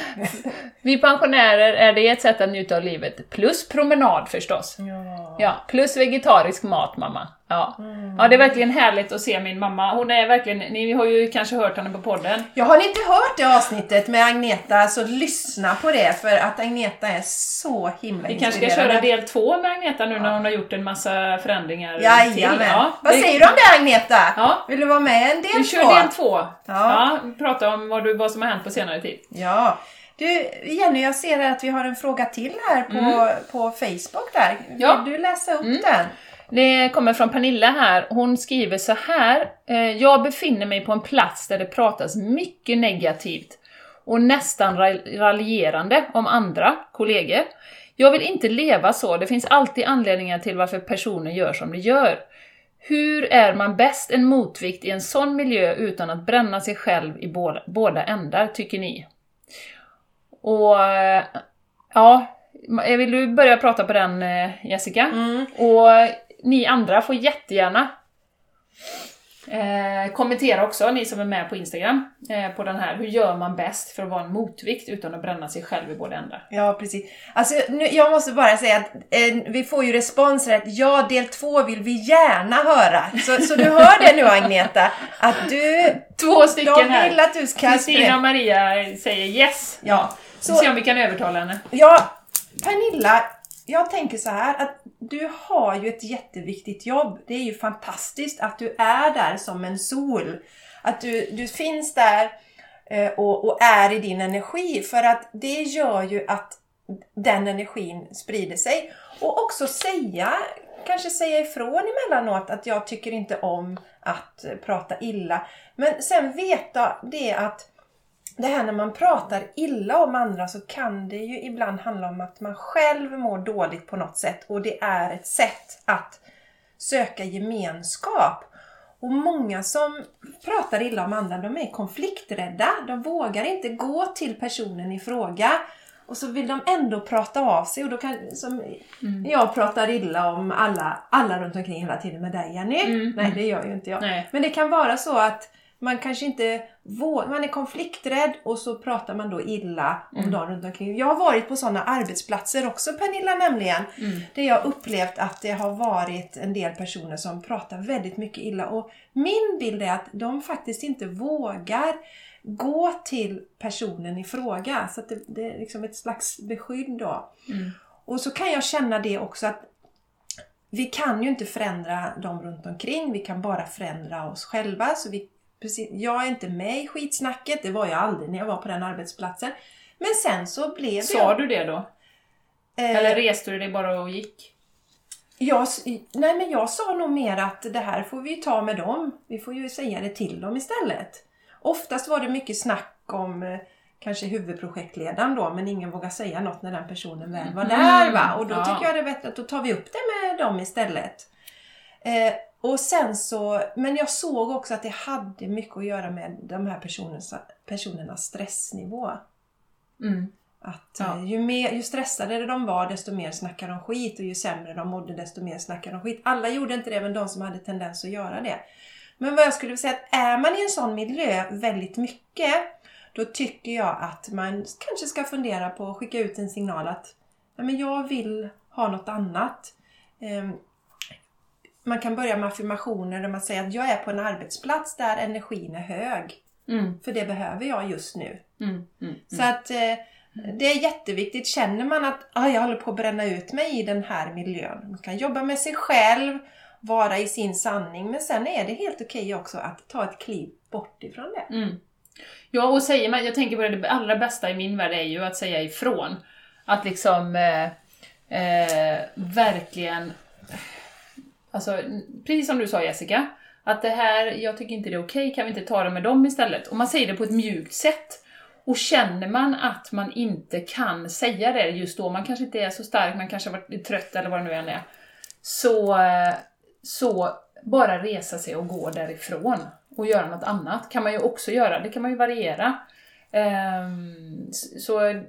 Speaker 2: Vi pensionärer är det ett sätt att njuta av livet, plus promenad förstås.
Speaker 1: Ja.
Speaker 2: Ja, plus vegetarisk mat mamma. Ja. ja, det är verkligen härligt att se min mamma. Hon är verkligen, ni har ju kanske hört henne på podden.
Speaker 1: Jag har inte hört det avsnittet med Agneta så lyssna på det för att Agneta är så himla
Speaker 2: Vi kanske ska köra del två med Agneta nu när hon har gjort en massa förändringar till.
Speaker 1: Jajamän.
Speaker 2: Ja,
Speaker 1: Vad
Speaker 2: det-
Speaker 1: säger du om det Agneta?
Speaker 2: Ja.
Speaker 1: Vill du vara med en del
Speaker 2: Vi kör
Speaker 1: två?
Speaker 2: del två.
Speaker 1: Ja.
Speaker 2: Ja. prata om vad, du, vad som har hänt på senare tid.
Speaker 1: Ja. Du Jenny, jag ser att vi har en fråga till här på, på Facebook där. Vill
Speaker 2: Mm. Ja. Mm.
Speaker 1: du läsa upp den?
Speaker 2: Det kommer från Pernilla här. Hon skriver så här. eh, Jag befinner mig på en plats där det pratas mycket negativt och nästan ra- raljerande om andra kollegor. Jag vill inte leva så, det finns alltid anledningar till varför personer gör som de gör. Hur är man bäst en motvikt i en sån miljö utan att bränna sig själv i båda, båda ändar, tycker ni? Och eh, ja, vill du börja prata på den eh, Jessica?
Speaker 1: Mm.
Speaker 2: Och ni andra får jättegärna eh, kommentera också, ni som är med på Instagram, eh, på den här. Hur gör man bäst för att vara en motvikt utan att bränna sig själv i båda ändar?
Speaker 1: Ja, precis. Alltså, nu, jag måste bara säga att eh, vi får ju respons här att ja, del två vill vi gärna höra. Så, så du hör det nu Agneta, att du,
Speaker 2: Två stycken
Speaker 1: de
Speaker 2: här!
Speaker 1: vill att du ska...
Speaker 2: Kristina och Maria säger yes.
Speaker 1: Ja.
Speaker 2: Så
Speaker 1: Så,
Speaker 2: se om vi kan övertala henne.
Speaker 1: ja, Pernilla, jag tänker så här att du har ju ett jätteviktigt jobb. Det är ju fantastiskt att du är där som en sol. Att du, du finns där eh, och, och är i din energi för att det gör ju att den energin sprider sig. Och också säga, kanske säga ifrån emellanåt att jag tycker inte om att prata illa. Men sen veta det att det här när man pratar illa om andra så kan det ju ibland handla om att man själv mår dåligt på något sätt och det är ett sätt att söka gemenskap. Och många som pratar illa om andra, de är konflikträdda. De vågar inte gå till personen i fråga. Och så vill de ändå prata av sig och då kan, som jag pratar illa om alla, alla runt omkring hela tiden med dig Jenny.
Speaker 2: Mm,
Speaker 1: Nej, det gör ju inte jag.
Speaker 2: Nej.
Speaker 1: Men det kan vara så att man kanske inte vågar, man är konflikträdd och så pratar man då illa om
Speaker 2: Mm.
Speaker 1: dem runt omkring. Jag har varit på sådana arbetsplatser också Pernilla nämligen.
Speaker 2: Mm.
Speaker 1: Där jag upplevt att det har varit en del personer som pratar väldigt mycket illa. Och min bild är att de faktiskt inte vågar gå till personen i fråga. Så att det, det är liksom ett slags beskydd då.
Speaker 2: Mm.
Speaker 1: Och så kan jag känna det också att vi kan ju inte förändra dem runt omkring. Vi kan bara förändra oss själva. Så vi, precis, jag är inte med i skitsnacket. Det var jag aldrig när jag var på den arbetsplatsen. Men sen så blev
Speaker 2: Sa
Speaker 1: jag...
Speaker 2: du det då?
Speaker 1: eh,
Speaker 2: Eller reste du dig bara och gick?
Speaker 1: jag, nej men jag sa nog mer att det här får vi ta med dem. Vi får ju säga det till dem istället. Oftast var det mycket snack om eh, kanske huvudprojektledaren då, men ingen vågar säga något när den personen väl var
Speaker 2: Mm,
Speaker 1: där. Va? Och då
Speaker 2: ja.
Speaker 1: tycker jag det är bättre att då tar vi upp det med dem istället. Eh, och sen så, men jag såg också att det hade mycket att göra med de här personernas, personernas stressnivå.
Speaker 2: Mm.
Speaker 1: Att
Speaker 2: Ja.
Speaker 1: eh, ju, mer, ju stressade de var desto mer snackade de skit och ju sämre de mådde desto mer snackade de skit. Alla gjorde inte det men de som hade tendens att göra det. Men vad jag skulle vilja säga att är man i en sån miljö väldigt mycket då tycker jag att man kanske ska fundera på att skicka ut en signal att "Nej, men jag vill ha något annat. Man kan börja med affirmationer där man säger att jag är på en arbetsplats där energin är hög.
Speaker 2: Mm.
Speaker 1: För det behöver jag just nu.
Speaker 2: Mm. Mm.
Speaker 1: Så att eh, Det är jätteviktigt. Känner man att ah, jag håller på att bränna ut mig i den här miljön. Man kan jobba med sig själv, vara i sin sanning. Men sen är det helt okej också att ta ett kliv bort ifrån det.
Speaker 2: Mm. Ja, och säger man, jag tänker på det, det allra bästa i min värld är ju att säga ifrån. Att liksom eh, eh, verkligen, alltså precis som du sa Jessica, att det här, jag tycker inte det är okej, kan vi inte ta det med dem istället? Och man säger det på ett mjukt sätt. Och känner man att man inte kan säga det just då, man kanske inte är så stark, man kanske har varit trött eller vad det nu än är, så, så bara resa sig och gå därifrån och göra något annat kan man ju också göra, det kan man ju variera. Ehm, så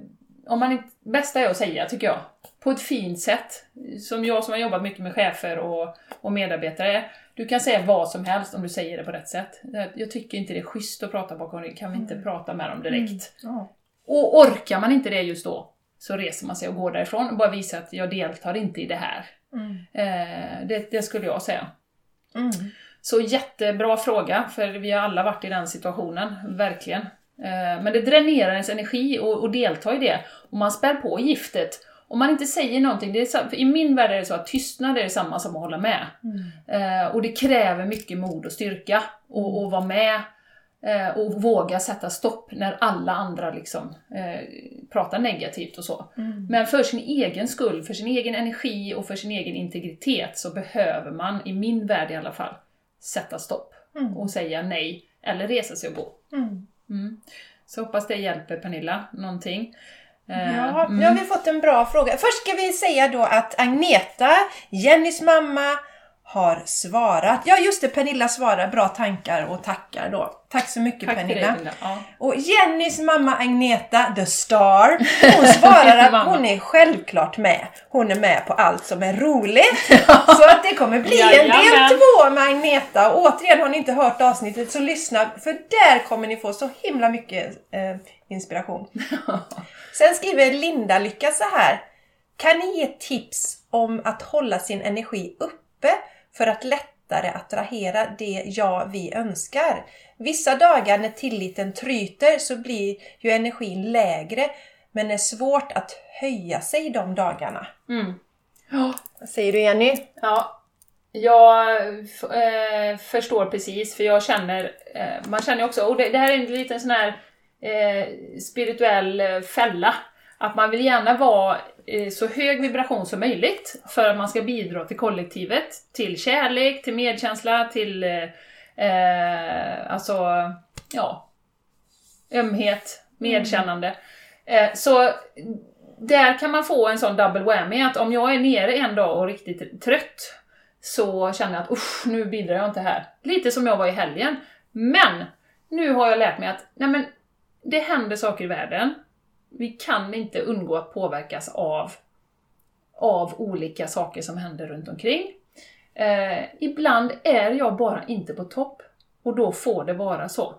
Speaker 2: om man inte, bästa är att säga, tycker jag, på ett fint sätt. Som jag som har jobbat mycket med chefer och, och medarbetare, du kan säga vad som helst om du säger det på rätt sätt. Jag tycker inte det är schysst att prata bakom ryggen, kan vi inte mm. prata med dem direkt? Mm. Ja. Och orkar man inte det just då, så reser man sig och går därifrån och bara visar att jag deltar inte i det här. Mm. Eh, det, det, skulle jag säga. Mm. Så jättebra fråga, för vi har alla varit i den situationen, verkligen. Eh, men det dränerar ens energi att delta i det. Och man spär på giftet. Om man inte säger någonting, det är I min värld är det så att tystnad är detsamma som att hålla med. Mm. Eh, och det kräver mycket mod och styrka att mm. vara med eh, och våga sätta stopp när alla andra liksom eh, pratar negativt och så. Mm. Men för sin egen skull, för sin egen energi och för sin egen integritet så behöver man, i min värld i alla fall, sätta stopp mm. och säga nej, eller resa sig och gå. Mm. Mm. Så hoppas det hjälper Pernilla någonting.
Speaker 1: Eh, ja, nu har vi fått en bra fråga. Först ska vi säga då att Agneta, Jennys mamma, har svarat. Ja just det, Pernilla svarar bra tankar och tackar då. Tack så mycket Tack Pernilla. Det, ja. Och Jennys mamma Agneta, the star, hon svarar att hon är självklart med. Hon är med på allt som är roligt. så att det kommer bli en del två med Agneta. Och återigen, har ni inte hört avsnittet så lyssna, för där kommer ni få så himla mycket eh, inspiration. Sen skriver Linda Lycka så här. Kan ni ge tips om att hålla sin energi uppe för att lättare attrahera det jag vi önskar. Vissa dagar när tilliten tryter så blir ju energin lägre men är svårt att höja sig de dagarna. Mm. Ja. Vad säger du Jenny?
Speaker 2: Ja, jag eh, förstår precis för jag känner, eh, man känner också, och det, det, här är en liten sån här eh, spirituell eh, fälla att man vill gärna vara eh, så hög vibration som möjligt för att man ska bidra till kollektivet, till kärlek, till medkänsla, till eh, eh alltså, ja, ömhet, medkännande. Mm. Eh, så där kan man få en sån double whammy, att om jag är nere en dag och riktigt trött så känner jag att usch, nu bidrar jag inte här. Lite som jag var i helgen. Men nu har jag lärt mig att nej men, det händer saker i världen vi kan inte undgå att påverkas av, av olika saker som händer runt omkring. Eh, ibland är jag bara inte på topp och då får det vara så.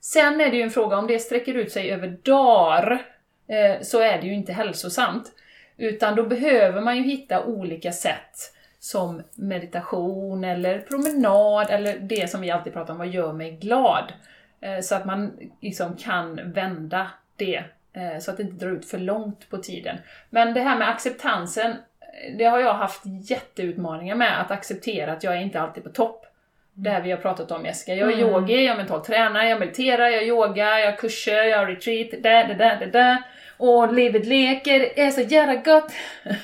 Speaker 2: Sen är det ju en fråga om det sträcker ut sig över dagar eh, så är det ju inte hälsosamt. Utan då behöver man ju hitta olika sätt som meditation eller promenad eller det som vi alltid pratar om, vad gör mig glad? Eh, så att man liksom kan vända det så att det inte drar ut för långt på tiden. Men det här med acceptansen, det har jag haft jätteutmaningar med, att acceptera att jag är inte alltid på topp. Det här vi har pratat om Jessica. Jag är mm. yogi, jag är mental tränare, jag mediterar, jag yogar, jag har kurser, jag har retreat, där, där, där, där, där. Och livet leker, är så jävla gott.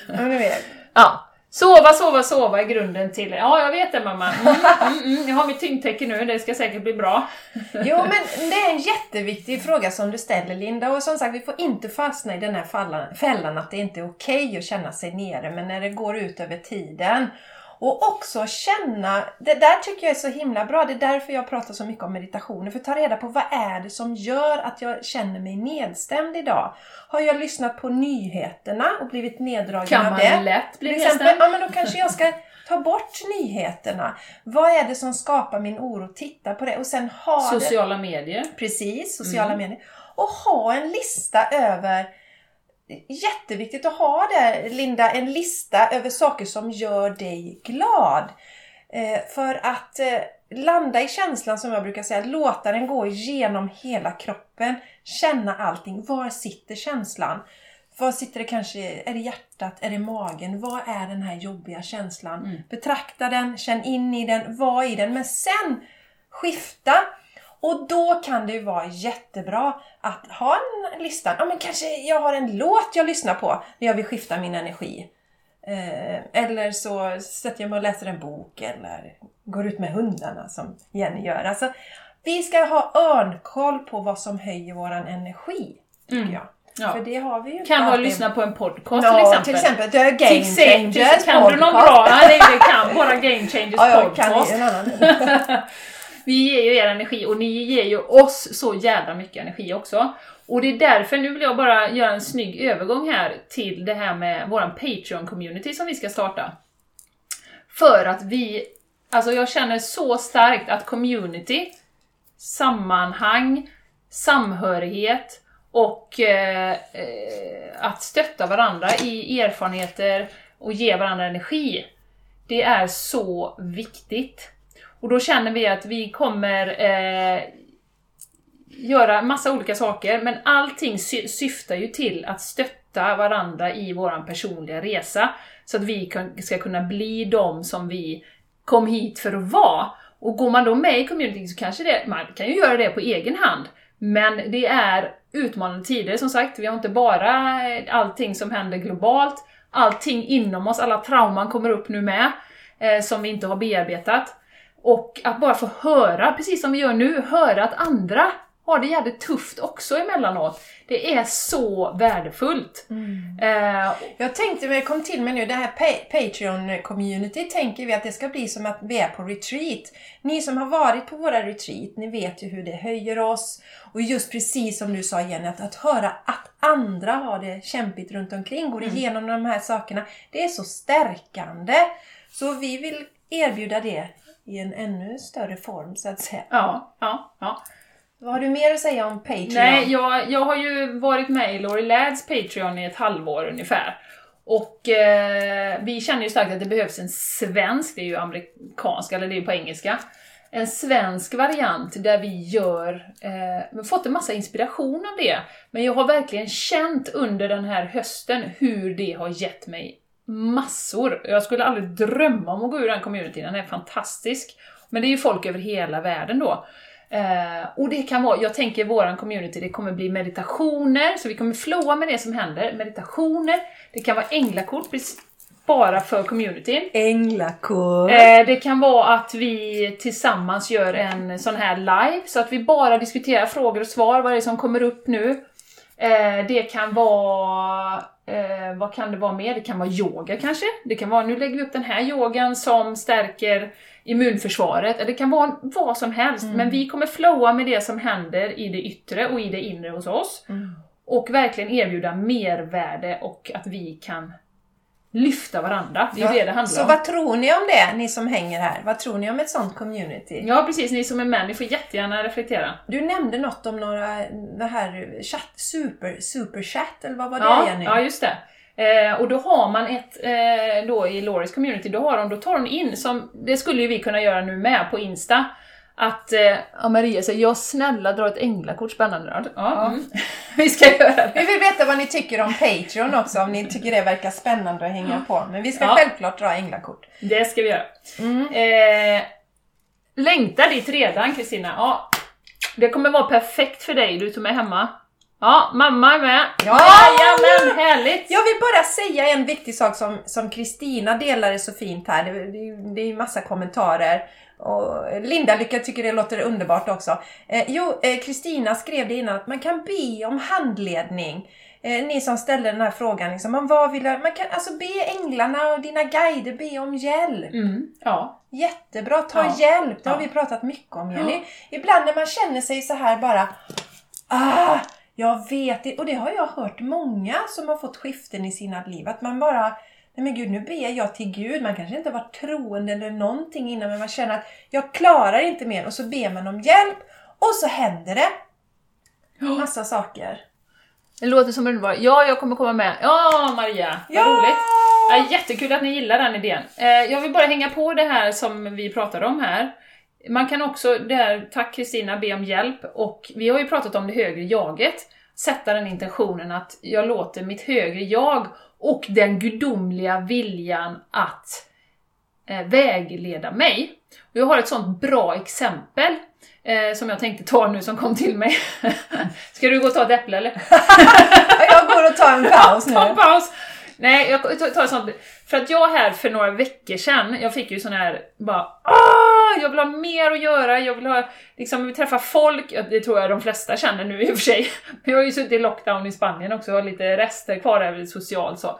Speaker 1: Ja,
Speaker 2: ja. Sova, sova, sova är grunden till... Ja, jag vet det mamma. Mm, mm, mm, jag har mitt tyngdtäcke nu, det ska säkert bli bra.
Speaker 1: Jo, men det är en jätteviktig fråga som du ställer Linda. Och som sagt, vi får inte fastna i den här fällan att det inte är okej okay att känna sig nere, men när det går ut över tiden. Och också känna, det där tycker jag är så himla bra, det är därför jag pratar så mycket om meditationer, för att ta reda på vad är det som gör att jag känner mig nedstämd idag? Har jag lyssnat på nyheterna och blivit neddragen av det?
Speaker 2: Kan man lätt bli nedstämd?
Speaker 1: Ja, men då kanske jag ska ta bort nyheterna. Vad är det som skapar min oro? Titta på det och sen ha
Speaker 2: Sociala det. medier.
Speaker 1: Precis, sociala mm. medier. Och ha en lista över jätteviktigt att ha det, Linda, en lista över saker som gör dig glad. Eh, för att eh, landa i känslan som jag brukar säga, låta den gå igenom hela kroppen, känna allting. Var sitter känslan? Var sitter det kanske? Är det hjärtat? Är det magen? Vad är den här jobbiga känslan?
Speaker 2: Mm.
Speaker 1: Betrakta den, känn in i den, var i den. Men sen skifta. Och då kan det ju vara jättebra att ha en lista. Ja, men kanske jag har en låt jag lyssnar på när jag vill skifta min energi. Eh, eller så sätter jag mig och läser en bok eller går ut med hundarna som Jenny gör. Alltså, vi ska ha örnkoll på vad som höjer våran energi. Tycker
Speaker 2: Mm.
Speaker 1: jag.
Speaker 2: Ja. Kan vara lyssna på en podcast
Speaker 1: Ja,
Speaker 2: till exempel.
Speaker 1: till exempel. The Game
Speaker 2: Till
Speaker 1: Changers
Speaker 2: Kan du någon
Speaker 1: podcast.
Speaker 2: bra? Nej, det kan bara Game Changers
Speaker 1: Ja,
Speaker 2: podcast. Vi ger ju er energi och ni ger ju oss så jävla mycket energi också. Och det är därför, nu vill jag bara göra en snygg övergång här till det här med våran Patreon-community som vi ska starta. För att vi, alltså jag känner så starkt att community, sammanhang, samhörighet och eh, eh att stötta varandra i erfarenheter och ge varandra energi, det är så viktigt. Och då känner vi att vi kommer eh, göra massa olika saker, men allting sy- syftar ju till att stötta varandra i vår personliga resa. Så att vi kan, ska kunna bli de som vi kom hit för att vara. Och går man då med i community så kanske det, man kan ju göra det på egen hand. Men det är utmanande tider som sagt, vi har inte bara eh, allting som händer globalt, allting inom oss, alla trauman kommer upp nu med, eh, som vi inte har bearbetat. Och att bara få höra, precis som vi gör nu, höra att andra har det jävligt tufft också emellanåt. Det är så värdefullt. Eh,
Speaker 1: Jag tänkte, jag kom till mig nu, det här pa- Patreon-community tänker vi att det ska bli som att vi är på retreat. Ni som har varit på våra retreat, ni vet ju hur det höjer oss. Och just precis som du sa Jenny, att, att höra att andra har det kämpigt runt omkring, går igenom de här sakerna, det är så stärkande. Så vi vill erbjuda det i en ännu större form så att säga.
Speaker 2: ja, ja, ja.
Speaker 1: Vad har du mer att säga om Patreon?
Speaker 2: Nej, jag, jag har ju varit med i Laurie Lads Patreon i ett halvår ungefär. Och eh, vi känner ju starkt att det behövs en svensk, det är ju amerikansk, eller det är ju på engelska, en svensk variant där vi gör, eh, fått en massa inspiration av det, men jag har verkligen känt under den här hösten hur det har gett mig massor. Jag skulle aldrig drömma om att gå ur den communityn, den är fantastisk. Men det är ju folk över hela världen då. Eh, och det kan vara, jag tänker våran community, det kommer bli meditationer, så vi kommer flowa med det som händer. Meditationer, det kan vara änglakort bara för communityn.
Speaker 1: Änglakår.
Speaker 2: Eh, det kan vara att vi tillsammans gör en sån här live, så att vi bara diskuterar frågor och svar, vad är det som kommer upp nu. Eh, det kan vara, eh, vad kan det vara mer? Det kan vara yoga kanske? Det kan vara, nu lägger vi upp den här yogan som stärker immunförsvaret, eller det kan vara vad som helst, men vi kommer flowa med det som händer i det yttre och i det inre hos oss. Och verkligen erbjuda mervärde och att vi kan lyfta varandra. Det är ju det det handlar
Speaker 1: Så
Speaker 2: om.
Speaker 1: vad tror ni om det, ni som hänger här? Vad tror ni om ett sånt community?
Speaker 2: Ja precis, ni som är män, ni får jättegärna reflektera.
Speaker 1: Du nämnde något om några, det här chatt, super, superchat, eller vad var det
Speaker 2: Ja,
Speaker 1: Jenny?
Speaker 2: ja just det. Eh, och då har man ett, eh, då i Loris community, då, har de, då tar de in, som, det skulle ju vi kunna göra nu med på Insta, att eh, ja, Maria säger jag snälla dra ett änglakort, spännande. Ja, Mm. vi ska göra det.
Speaker 1: Vi vill veta vad ni tycker om Patreon också, om ni tycker det verkar spännande att hänga på. Men vi ska
Speaker 2: Ja.
Speaker 1: självklart dra änglakort.
Speaker 2: Det ska vi göra.
Speaker 1: Mm.
Speaker 2: Eh, längtar dit redan Kristina. Ja, det kommer vara perfekt för dig, du som är hemma. Ja, mamma är med.
Speaker 1: Ja!
Speaker 2: Jajamän, härligt!
Speaker 1: Jag vill bara säga en viktig sak som som Kristina delade så fint här. Det, det, det är ju massa kommentarer. Och Linda Lycka tycker det låter underbart också. Eh, jo, eh, Kristina skrev det innan att man kan be om handledning. Eh, ni som ställde den här frågan, liksom, man, vad vill, man kan alltså be änglarna och dina guider be om hjälp.
Speaker 2: Mm, ja.
Speaker 1: Jättebra, ta
Speaker 2: Ja.
Speaker 1: hjälp. Det har
Speaker 2: Ja.
Speaker 1: vi pratat mycket om Jenny. Ibland när man känner sig så här bara Ah, jag vet det. Och det har jag hört många som har fått skiften i sina liv. Att man bara Nej men gud, nu ber jag till Gud. Man kanske inte var troende eller någonting innan men man känner att jag klarar inte mer och så ber man om hjälp och så händer det. Massa saker.
Speaker 2: Det låter som underbart. Ja, jag kommer komma med. Ja, Maria! Vad
Speaker 1: Ja!
Speaker 2: roligt! Ja, jättekul att ni gillar den idén. Eh, jag vill bara hänga på det här som vi pratade om här. man kan också, där, tack Kristina, be om hjälp och vi har ju pratat om det högre jaget. Sätta den intentionen att jag låter mitt högre jag och den gudomliga viljan att eh, vägleda mig. Och jag har ett sånt bra exempel eh, som jag tänkte ta nu som kom till mig. Ska du gå och ta ett äpple eller?
Speaker 1: jag går och tar en paus nu.
Speaker 2: Ta en paus! Nej, jag tar ett sånt. För att jag här för några veckor sedan, jag fick ju sån här bara Åh, jag vill ha mer att göra, jag vill ha, liksom, träffa folk, det tror jag de flesta känner nu i och för sig. Men jag har ju suttit i lockdown i Spanien också, och har lite rester kvar där socialt så.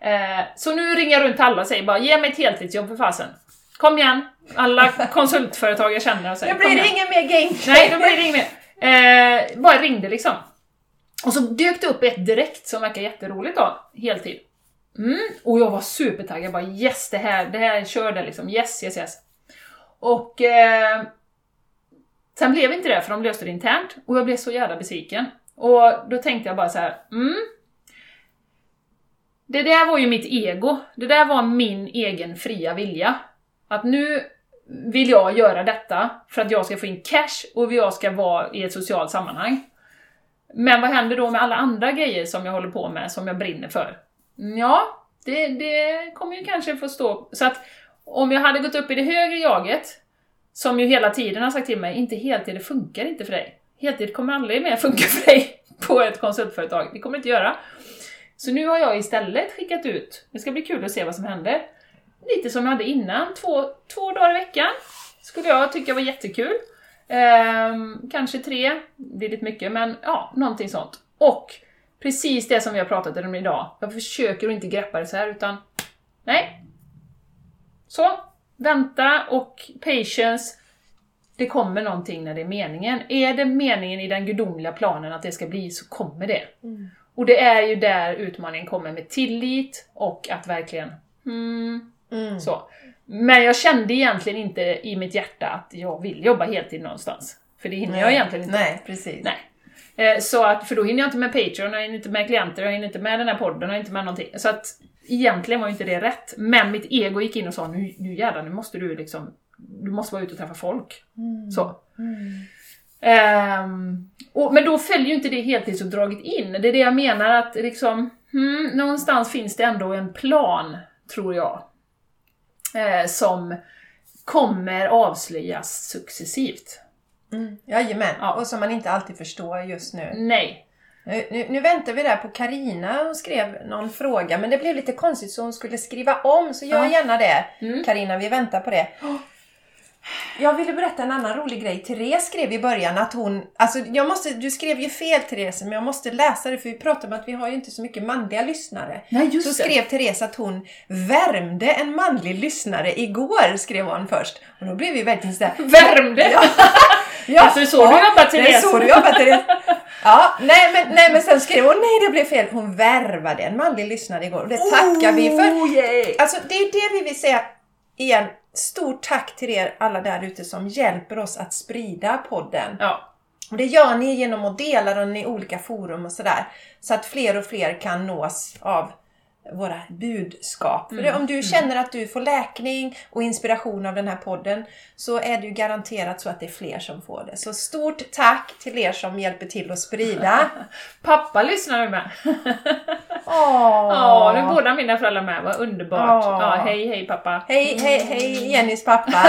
Speaker 2: Eh, så nu ringer jag runt alla och säger bara ge mig ett heltidsjobb för fasen. Kom igen! Alla konsultföretag jag känner och säger
Speaker 1: Nu blir det ingen mer gameplay!
Speaker 2: Nej, nu blir det inget mer. Eh, bara ringde liksom. Och så dök det upp ett direkt som verkar jätteroligt då, heltid. Mm, och jag var supertaggad, jag bara yes, det här, det här körde liksom, yes, yes, yes. Och eh, sen blev inte det, för de löste det internt, och jag blev så jävla besviken. Och då tänkte jag bara så här, mm, det där var ju mitt ego, det där var min egen fria vilja. Att nu vill jag göra detta för att jag ska få in cash och jag ska vara i ett socialt sammanhang. Men vad händer då med alla andra grejer som jag håller på med, som jag brinner för? Ja, det, det kommer ju kanske få stå... Så att om jag hade gått upp i det högre jaget, som ju hela tiden har sagt till mig, inte heltid, det funkar inte för dig. Heltid kommer aldrig mer funka för dig på ett konsultföretag, det kommer det inte göra. Så nu har jag istället skickat ut, det ska bli kul att se vad som händer, lite som jag hade innan, två, två dagar i veckan. Skulle jag tycka var jättekul. Ehm, kanske tre, det är lite mycket, men ja, någonting sånt. Och precis det som vi har pratat om idag, jag försöker att inte greppa det så här, utan nej. Så, vänta och patience. Det kommer någonting när det är meningen. Är det meningen i den gudomliga planen att det ska bli så kommer det. Mm. Och det är ju där utmaningen kommer med tillit och att verkligen hmm, mm. så. Men jag kände egentligen inte i mitt hjärta att jag vill jobba heltid någonstans. För det hinner Nej. jag egentligen inte.
Speaker 1: Nej, precis.
Speaker 2: Nej. Eh, så att, för då hinner jag inte med Patreon, jag hinner inte med klienter, jag hinner inte med den här podden, jag hinner inte med någonting. Så att egentligen var ju inte det rätt. Men mitt ego gick in och sa nu, nu jävlar, nu måste du liksom, du måste vara ute och träffa folk. Mm. Så. Mm. Um, och, men då följer ju inte det heltidsuppdraget in. Det är det jag menar att liksom, hmm, någonstans finns det ändå en plan, tror jag, eh, som kommer avslöjas successivt.
Speaker 1: Mm. Jajamän, ja. och som man inte alltid förstår just nu.
Speaker 2: Nej.
Speaker 1: Nu, nu, väntar vi där på Karina. Hon skrev någon fråga men det blev lite konstigt så hon skulle skriva om så gör ja. gärna det. Mm. Karina, vi väntar på det. Oh. Jag ville berätta en annan rolig grej. Therese skrev i början att hon... Alltså jag måste, du skrev ju fel Therese, men jag måste läsa det för vi pratade om att vi har ju inte så mycket manliga lyssnare.
Speaker 2: Nej, just
Speaker 1: så skrev Therese att hon värmde en manlig lyssnare igår, skrev hon först. Och då blev vi verkligen sådär...
Speaker 2: Värmde?
Speaker 1: Ja.
Speaker 2: ja. Alltså det är så du jobbar Therese?
Speaker 1: Det är så du jobbar Therese. Ja, nej men, nej men sen skrev hon nej det blev fel. Hon värvade en manlig lyssnare igår och det tackar oh, vi för.
Speaker 2: Yeah.
Speaker 1: Alltså det är det vi vill säga igen stort tack till er alla där ute som hjälper oss att sprida podden.
Speaker 2: Ja.
Speaker 1: Och det gör ni genom att dela den i olika forum och sådär. Så att fler och fler kan nås av våra budskap. Mm. För om du mm. känner att du får läkning och inspiration av den här podden så är det ju garanterat så att det är fler som får det. Så stort tack till er som hjälper till att sprida.
Speaker 2: Pappa lyssnar ju med.
Speaker 1: Åh,
Speaker 2: Ja, nu är båda mina föräldrar med. Vad underbart. Ja, hej hej pappa.
Speaker 1: Hej hej hej Jennys pappa.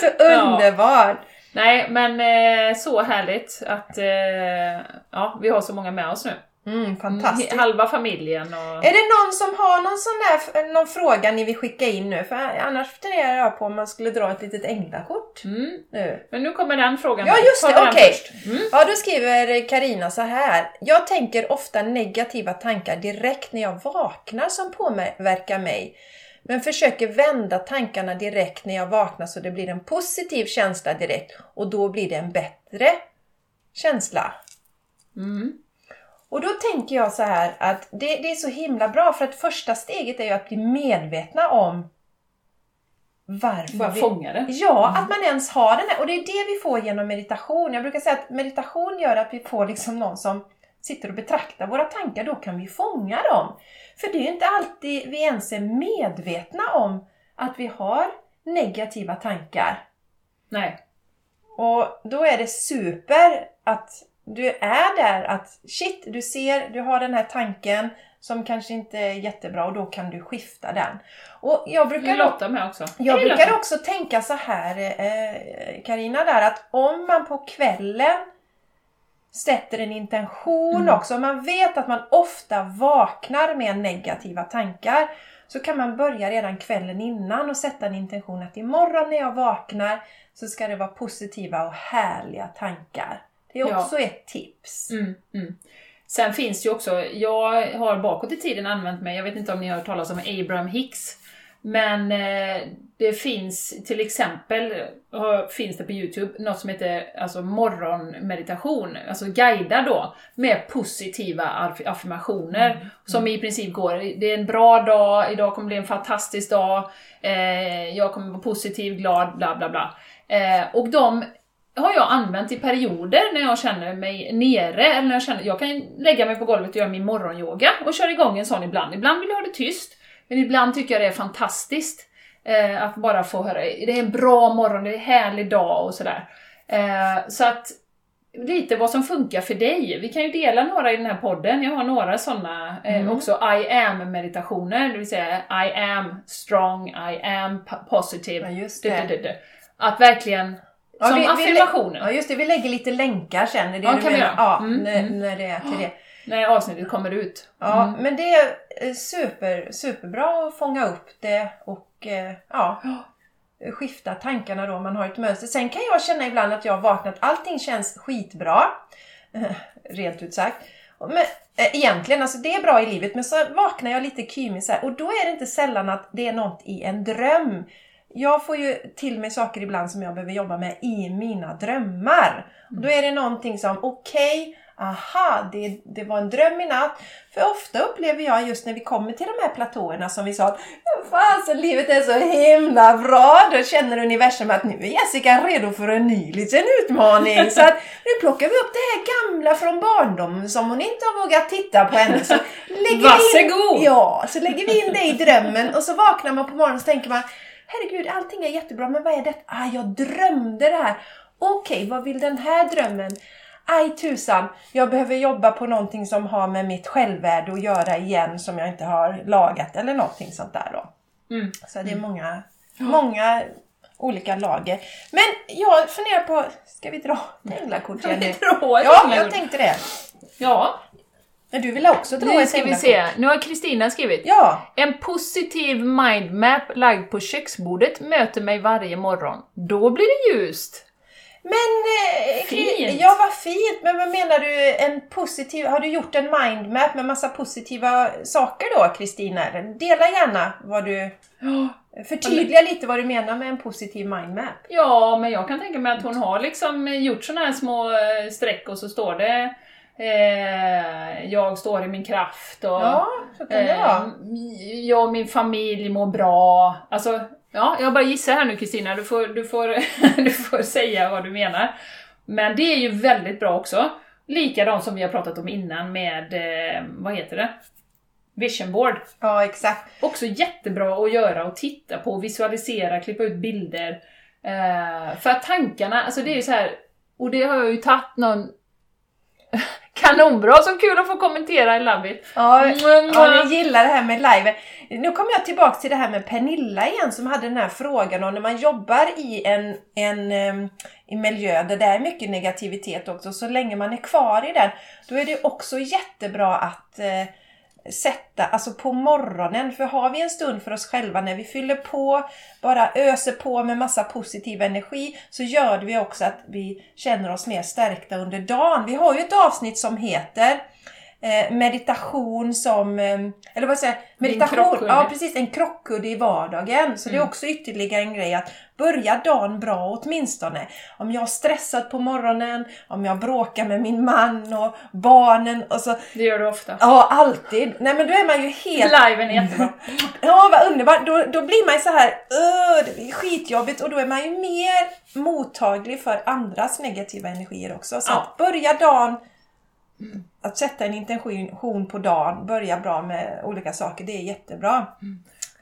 Speaker 1: så underbart. Ja.
Speaker 2: Nej, men eh, så härligt att eh, ja, vi har så många med oss nu.
Speaker 1: Mm, fantastiskt.
Speaker 2: Halva familjen och...
Speaker 1: Är det någon som har någon sån där någon fråga ni vill skicka in nu? För annars funderar jag på om man skulle dra ett litet änglakort.
Speaker 2: Mm. Nu. Men nu kommer den frågan.
Speaker 1: Ja just det, okej. Okay. Mm. Ja då skriver Karina så här. Jag tänker ofta negativa tankar direkt när jag vaknar som påverkar mig. Men försöker vända tankarna direkt när jag vaknar så det blir en positiv känsla direkt. Och då blir det en bättre känsla.
Speaker 2: Mm.
Speaker 1: Och då tänker jag så här att det, det, är så himla bra för att första steget är ju att bli medvetna om varför
Speaker 2: Bara
Speaker 1: vi...
Speaker 2: fånga det.
Speaker 1: Ja, mm. att man ens har den här. Och det är det vi får genom meditation. Jag brukar säga att meditation gör att vi får liksom någon som sitter och betraktar våra tankar. Då kan vi fånga dem. För det är ju inte alltid vi ens är medvetna om att vi har negativa tankar.
Speaker 2: Nej.
Speaker 1: Och då är det super att du är där att shit, du ser, du har den här tanken som kanske inte är jättebra och då kan du skifta den. Och jag brukar,
Speaker 2: Lotta med också.
Speaker 1: jag brukar
Speaker 2: Lotta.
Speaker 1: också tänka så här, eh, Karina där att om man på kvällen sätter en intention
Speaker 2: Mm.
Speaker 1: också, om man vet att man ofta vaknar med negativa tankar så kan man börja redan kvällen innan och sätta en intention att imorgon när jag vaknar så ska det vara positiva och härliga tankar. Det är
Speaker 2: Ja.
Speaker 1: också ett tips.
Speaker 2: Mm, mm. Sen finns det ju också, jag har bakåt i tiden använt mig, jag vet inte om ni har hört talas om Abraham Hicks, men eh, det finns till exempel, eh, finns det på Youtube, något som heter alltså morgonmeditation, alltså guidad då, med positiva aff- affirmationer som i princip går, det är en bra dag, idag kommer bli en fantastisk dag, eh, jag kommer vara positiv, glad, bla bla bla. Eh, och de har jag använt i perioder när jag känner mig nere, eller när jag känner, jag kan lägga mig på golvet och göra min morgonyoga och köra igång en sån ibland. Ibland vill jag ha det tyst, men ibland tycker jag det är fantastiskt eh, att bara få höra, det är en bra morgon, det är en härlig dag och sådär. Eh, så att lite vad som funkar för dig. Vi kan ju dela några i den här podden. Jag har några sådana eh,
Speaker 1: Mm.
Speaker 2: också I am meditationer, det vill säga I am strong, I am positive.
Speaker 1: Ja.
Speaker 2: Att verkligen,
Speaker 1: Ja,
Speaker 2: som
Speaker 1: vi- vi
Speaker 2: affirmationer.
Speaker 1: Ja just det, vi lägger lite länkar sen. Är det
Speaker 2: Ja, kan vi göra.
Speaker 1: Ja,
Speaker 2: Mm,
Speaker 1: när,
Speaker 2: mm.
Speaker 1: när det är till det.
Speaker 2: när avsnittet kommer ut.
Speaker 1: Ja,
Speaker 2: Mm.
Speaker 1: men det är eh, super, superbra att fånga upp det och eh, ja, skifta tankarna då om man har ett mönster. Sen kan jag känna ibland att jag har vaknat, allting känns skitbra. Rent ut sagt. Men, eh, egentligen, alltså det är bra i livet men så vaknar jag lite här, och då är det inte sällan att det är något i en dröm. Jag får ju till mig saker ibland som jag behöver jobba med i mina drömmar. Och då är det någonting som, okej, aha, det, det var en dröm i natt. För ofta upplever jag just när vi kommer till de här platåerna som vi sa, fasen livet är så himla bra. Då känner universum att nu är Jessica redo för en ny liten utmaning. Så att nu plockar vi upp det här gamla från barndomen som hon inte har vågat titta på ännu. Så lägger vi in! Ja, så lägger vi in det i drömmen och så vaknar man på morgonen och så tänker man Herregud, allting är jättebra, men vad är det? Ah, jag drömde det här. Okej, vad vill den här drömmen? Aj tusan, jag behöver jobba på någonting som har med mitt självvärde att göra igen som jag inte har lagat eller någonting sånt där då.
Speaker 2: Mm.
Speaker 1: Så det är många, många olika lager. Men jag funderar på, ska vi dra änglakort
Speaker 2: dra ett
Speaker 1: Ja, jag tänkte det.
Speaker 2: Ja,
Speaker 1: du ville också dra
Speaker 2: nu
Speaker 1: ett
Speaker 2: ska vi se. Nu har Kristina skrivit.
Speaker 1: Ja,
Speaker 2: En positiv mindmap lagd på köksbordet möter mig varje morgon. Då blir det ljust.
Speaker 1: Men... Eh,
Speaker 2: Fint.
Speaker 1: Ja, vad fint! Men vad menar du? En positiv... Har du gjort en mindmap med massa positiva saker då, Kristina? Dela gärna vad du... Förtydliga lite vad du menar med en positiv mindmap.
Speaker 2: Ja, men jag kan tänka mig att hon har liksom gjort såna här små eh, streck och så står det eh, Jag står i min kraft och
Speaker 1: Ja,
Speaker 2: eh, jag och min familj mår bra. Alltså, ja, jag bara gissar här nu Kristina, du får, du, får, du får säga vad du menar. Men det är ju väldigt bra också. Likadant som vi har pratat om innan med, eh, vad heter det? Vision board.
Speaker 1: Ja, exakt.
Speaker 2: Också jättebra att göra och titta på, visualisera, klippa ut bilder. Eh, för att tankarna, alltså det är ju så här, och det har jag ju tagit någon kanonbra, så kul att få kommentera, I love it.
Speaker 1: Ja,
Speaker 2: Mm,
Speaker 1: ja, ni gillar det här med live. Nu kommer jag tillbaka till det här med Pernilla igen som hade den här frågan om när man jobbar i en, en i miljö där det är mycket negativitet också, så länge man är kvar i den, då är det också jättebra att eh, sätta, alltså på morgonen, för har vi en stund för oss själva när vi fyller på, bara öser på med massa positiv energi, så gör det vi också att vi känner oss mer stärkta under dagen. Vi har ju ett avsnitt som heter eh, meditation som, eh, eller vad säger meditation, ja precis, en krockkudde i vardagen. Så det är
Speaker 2: Mm.
Speaker 1: också ytterligare en grej att börja dagen bra åtminstone. Om jag har stressat på morgonen, om jag bråkar med min man och barnen och så,
Speaker 2: Det gör du ofta.
Speaker 1: ja alltid. Nej men då är man ju helt
Speaker 2: Liven är jättebra.
Speaker 1: Ja, vad underbart! Då, då blir man ju så här, "Åh, det blir skitjobbigt och då är man ju mer mottaglig för andras negativa energier också. Så
Speaker 2: Ja.
Speaker 1: att börja dagen, att sätta en intention på dagen, börja bra med olika saker, det är jättebra.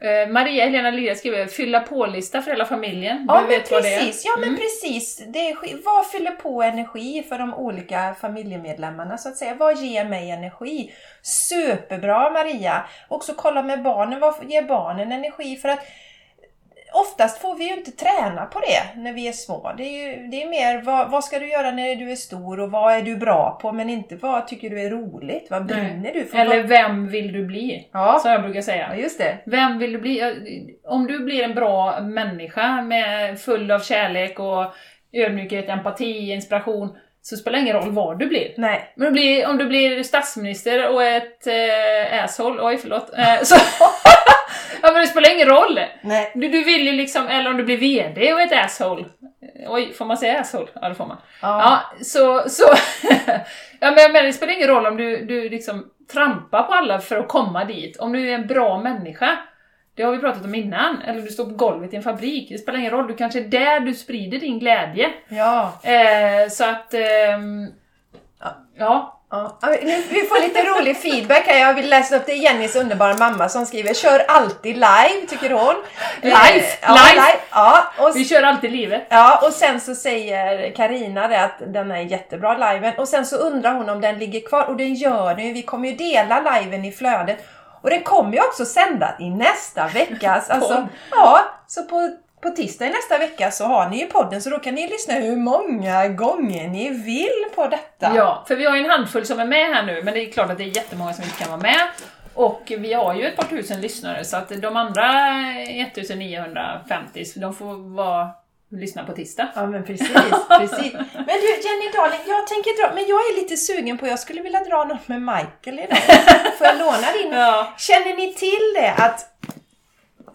Speaker 2: Eh, Maria Helena Lilja skriver fylla på-lista för hela familjen.
Speaker 1: Ja,
Speaker 2: du
Speaker 1: men
Speaker 2: vet
Speaker 1: precis. Ja, men precis. Det är, vad fyller på energi för de olika familjemedlemmarna så att säga? Vad ger mig energi? Superbra Maria! Också kolla med barnen, vad ger barnen energi? För att oftast får vi ju inte träna på det när vi är små. Det är, ju, det är mer vad, vad ska du göra när du är stor och vad är du bra på men inte vad tycker du är roligt? Vad brinner du för?
Speaker 2: Eller vem vill du bli?
Speaker 1: Ja.
Speaker 2: Som jag brukar
Speaker 1: ja,
Speaker 2: säga.
Speaker 1: just det.
Speaker 2: Vem vill du bli? Ja, Om du blir en bra människa med full av kärlek och ödmjukhet, empati, inspiration så spelar det ingen roll vad du blir.
Speaker 1: Nej.
Speaker 2: Men om du blir, om du blir statsminister och ett eh, asshole, oj förlåt. Eh, så, ja men det spelar ingen roll.
Speaker 1: Nej.
Speaker 2: Du, du vill ju liksom, eller om du blir VD och ett asshole. Oj, får man säga asshole? Ja det får man.
Speaker 1: Ja.
Speaker 2: Ja, så, så ja, men, men det spelar ingen roll om du, du liksom trampar på alla för att komma dit. Om du är en bra människa, det har vi pratat om innan, eller du står på golvet i en fabrik, det spelar ingen roll, du kanske är där du sprider din glädje.
Speaker 1: Ja.
Speaker 2: Eh, så att, ehm, ja,
Speaker 1: Ja, vi får lite rolig feedback här. Jag vill läsa upp det. Jennys underbara mamma som skriver Kör alltid live, tycker hon.
Speaker 2: Live,
Speaker 1: Eh, ja,
Speaker 2: live.
Speaker 1: Ja, och,
Speaker 2: vi kör alltid livet.
Speaker 1: ja, och sen så säger Karina det att den är jättebra liven. Och sen så undrar hon om den ligger kvar. Och den gör den ju. Vi kommer ju dela liven i flödet. Och den kommer ju också sända i nästa veckas. Alltså, ja, så på, på tisdag i nästa vecka så har ni ju podden. Så då kan ni lyssna hur många gånger ni vill på detta.
Speaker 2: Ja, för vi har ju en handfull som är med här nu, men det är klart att det är jättemånga som inte kan vara med. Och vi har ju ett par tusen lyssnare, så att de andra 1950, så de får vara, lyssna på tisdag.
Speaker 1: Ja men precis, precis. Men du Jenny Darling, jag tänker dra, men jag är lite sugen på, jag skulle vilja dra något med Michael idag. Får jag låna din?
Speaker 2: Ja.
Speaker 1: Känner ni till det att,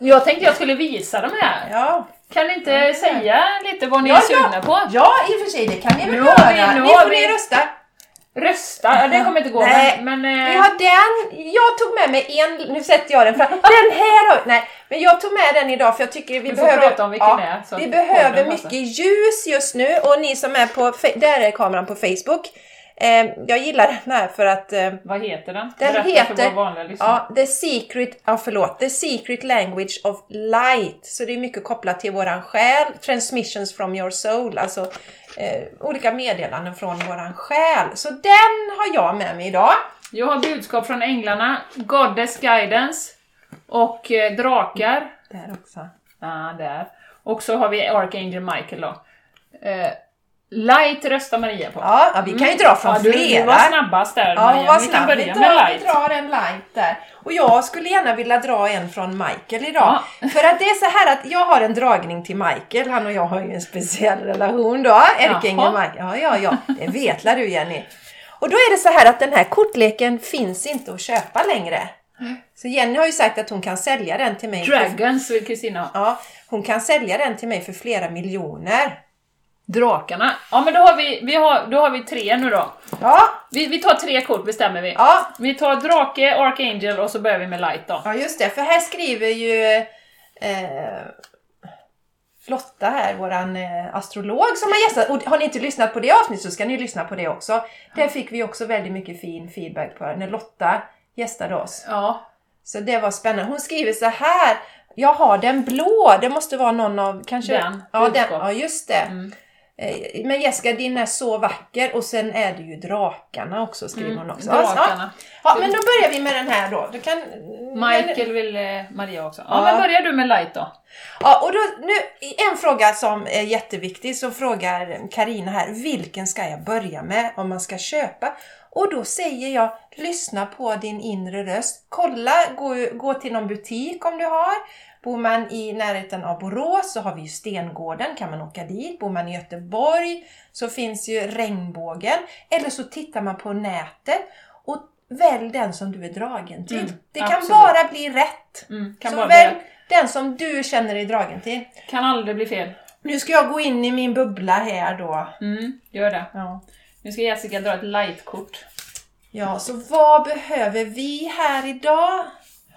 Speaker 2: Jag tänkte jag skulle visa dem här.
Speaker 1: ja,
Speaker 2: Kan ni inte säga lite vad ni
Speaker 1: Ja,
Speaker 2: är sugna på?
Speaker 1: ja i och för sig det kan ni väl
Speaker 2: Nu
Speaker 1: göra.
Speaker 2: nu har
Speaker 1: får
Speaker 2: vi-
Speaker 1: ni rösta.
Speaker 2: Rösta, ja, det kommer inte gå,
Speaker 1: Nej,
Speaker 2: men... men
Speaker 1: Vi har den, jag tog med mig en, nu sätter jag den fram. Den här har, nej, men jag tog med den idag för jag tycker vi behöver,
Speaker 2: prata om vilken det är,
Speaker 1: vi behöver mycket ljus just nu och ni som är på, där är kameran på Facebook. Eh, jag gillar den här för att eh,
Speaker 2: vad heter den?
Speaker 1: Den
Speaker 2: Berätta
Speaker 1: heter,
Speaker 2: för vanliga lyssnare.
Speaker 1: ja, The Secret, ja förlåt, The Secret Language of Light. Så det är mycket kopplat till våran själ, Transmissions from your soul, alltså eh, olika meddelanden från våran själ. Så den har jag med mig idag.
Speaker 2: Jag har budskap från änglarna, Goddess Guidance och eh, drakar.
Speaker 1: Där också.
Speaker 2: Ah, där. Och så har vi Archangel Michael då. Eh, Light röstar Maria på.
Speaker 1: Ja, ja, vi kan ju dra från
Speaker 2: ja, du,
Speaker 1: flera.
Speaker 2: Du var snabbast där
Speaker 1: Ja,
Speaker 2: Maria.
Speaker 1: var
Speaker 2: vi kan
Speaker 1: snabb. Vi
Speaker 2: börja med
Speaker 1: drar, vi
Speaker 2: Light.
Speaker 1: drar en light där. Och jag skulle gärna vilja dra en från Michael idag. För att det är så här att jag har en dragning till Michael. Han och jag har ju en speciell relation då. Erkängen
Speaker 2: Jaha.
Speaker 1: Michael. Ja, ja, ja. Det vet du Jenny. Och då är det så här att den här kortleken finns inte att köpa längre. Så Jenny har ju sagt att hon kan sälja den till mig.
Speaker 2: Dragons vill Kristina
Speaker 1: ja, hon kan sälja den till mig för flera miljoner.
Speaker 2: Drakarna. Ja men då har vi, vi har, då har vi tre nu då.
Speaker 1: Ja,
Speaker 2: Vi, vi tar tre kort bestämmer vi.
Speaker 1: ja,
Speaker 2: Vi tar Drake, Archangel och så börjar vi med Light då.
Speaker 1: Ja, just det. För här skriver ju eh, Lotta här, våran eh, astrolog som har gästat. Och har ni inte lyssnat på det avsnittet så ska ni lyssna på det också. Där fick vi också väldigt mycket fin feedback på när Lotta gästade oss.
Speaker 2: Ja.
Speaker 1: Så det var spännande. Hon skriver så här. Jag har den blå. Det måste vara någon av... Kanske,
Speaker 2: Den,
Speaker 1: ja, den, ja, just det.
Speaker 2: Mm.
Speaker 1: Eh, Men Jessica, din är så vacker. Och sen är det ju drakarna också, skriver hon också.
Speaker 2: Mm, Drakarna.
Speaker 1: Ja, men då börjar vi med den här då. Du kan,
Speaker 2: Michael vill eh, Maria också. Ja,
Speaker 1: Ja.
Speaker 2: men börjar du med Light då.
Speaker 1: Ja, och då, nu, en fråga som är jätteviktig så frågar Karina här, vilken ska jag börja med om man ska köpa? Och då säger jag, lyssna på din inre röst. Kolla, gå, gå till någon butik om du har. Bor man i närheten av Borås så har vi ju Stengården, kan man åka dit. Bor man i Göteborg så finns ju Regnbågen. Eller så tittar man på nätet och välj den som du är dragen till.
Speaker 2: Mm,
Speaker 1: det kan
Speaker 2: absolut.
Speaker 1: bara bli rätt.
Speaker 2: Mm, kan
Speaker 1: så
Speaker 2: bara
Speaker 1: välj
Speaker 2: bli,
Speaker 1: den som du känner dig dragen till.
Speaker 2: Kan aldrig bli fel.
Speaker 1: Nu ska jag gå in i min bubbla här då.
Speaker 2: Mm, gör det.
Speaker 1: Ja.
Speaker 2: Nu ska Jessica dra ett light-kort.
Speaker 1: ja, så vad behöver vi här idag?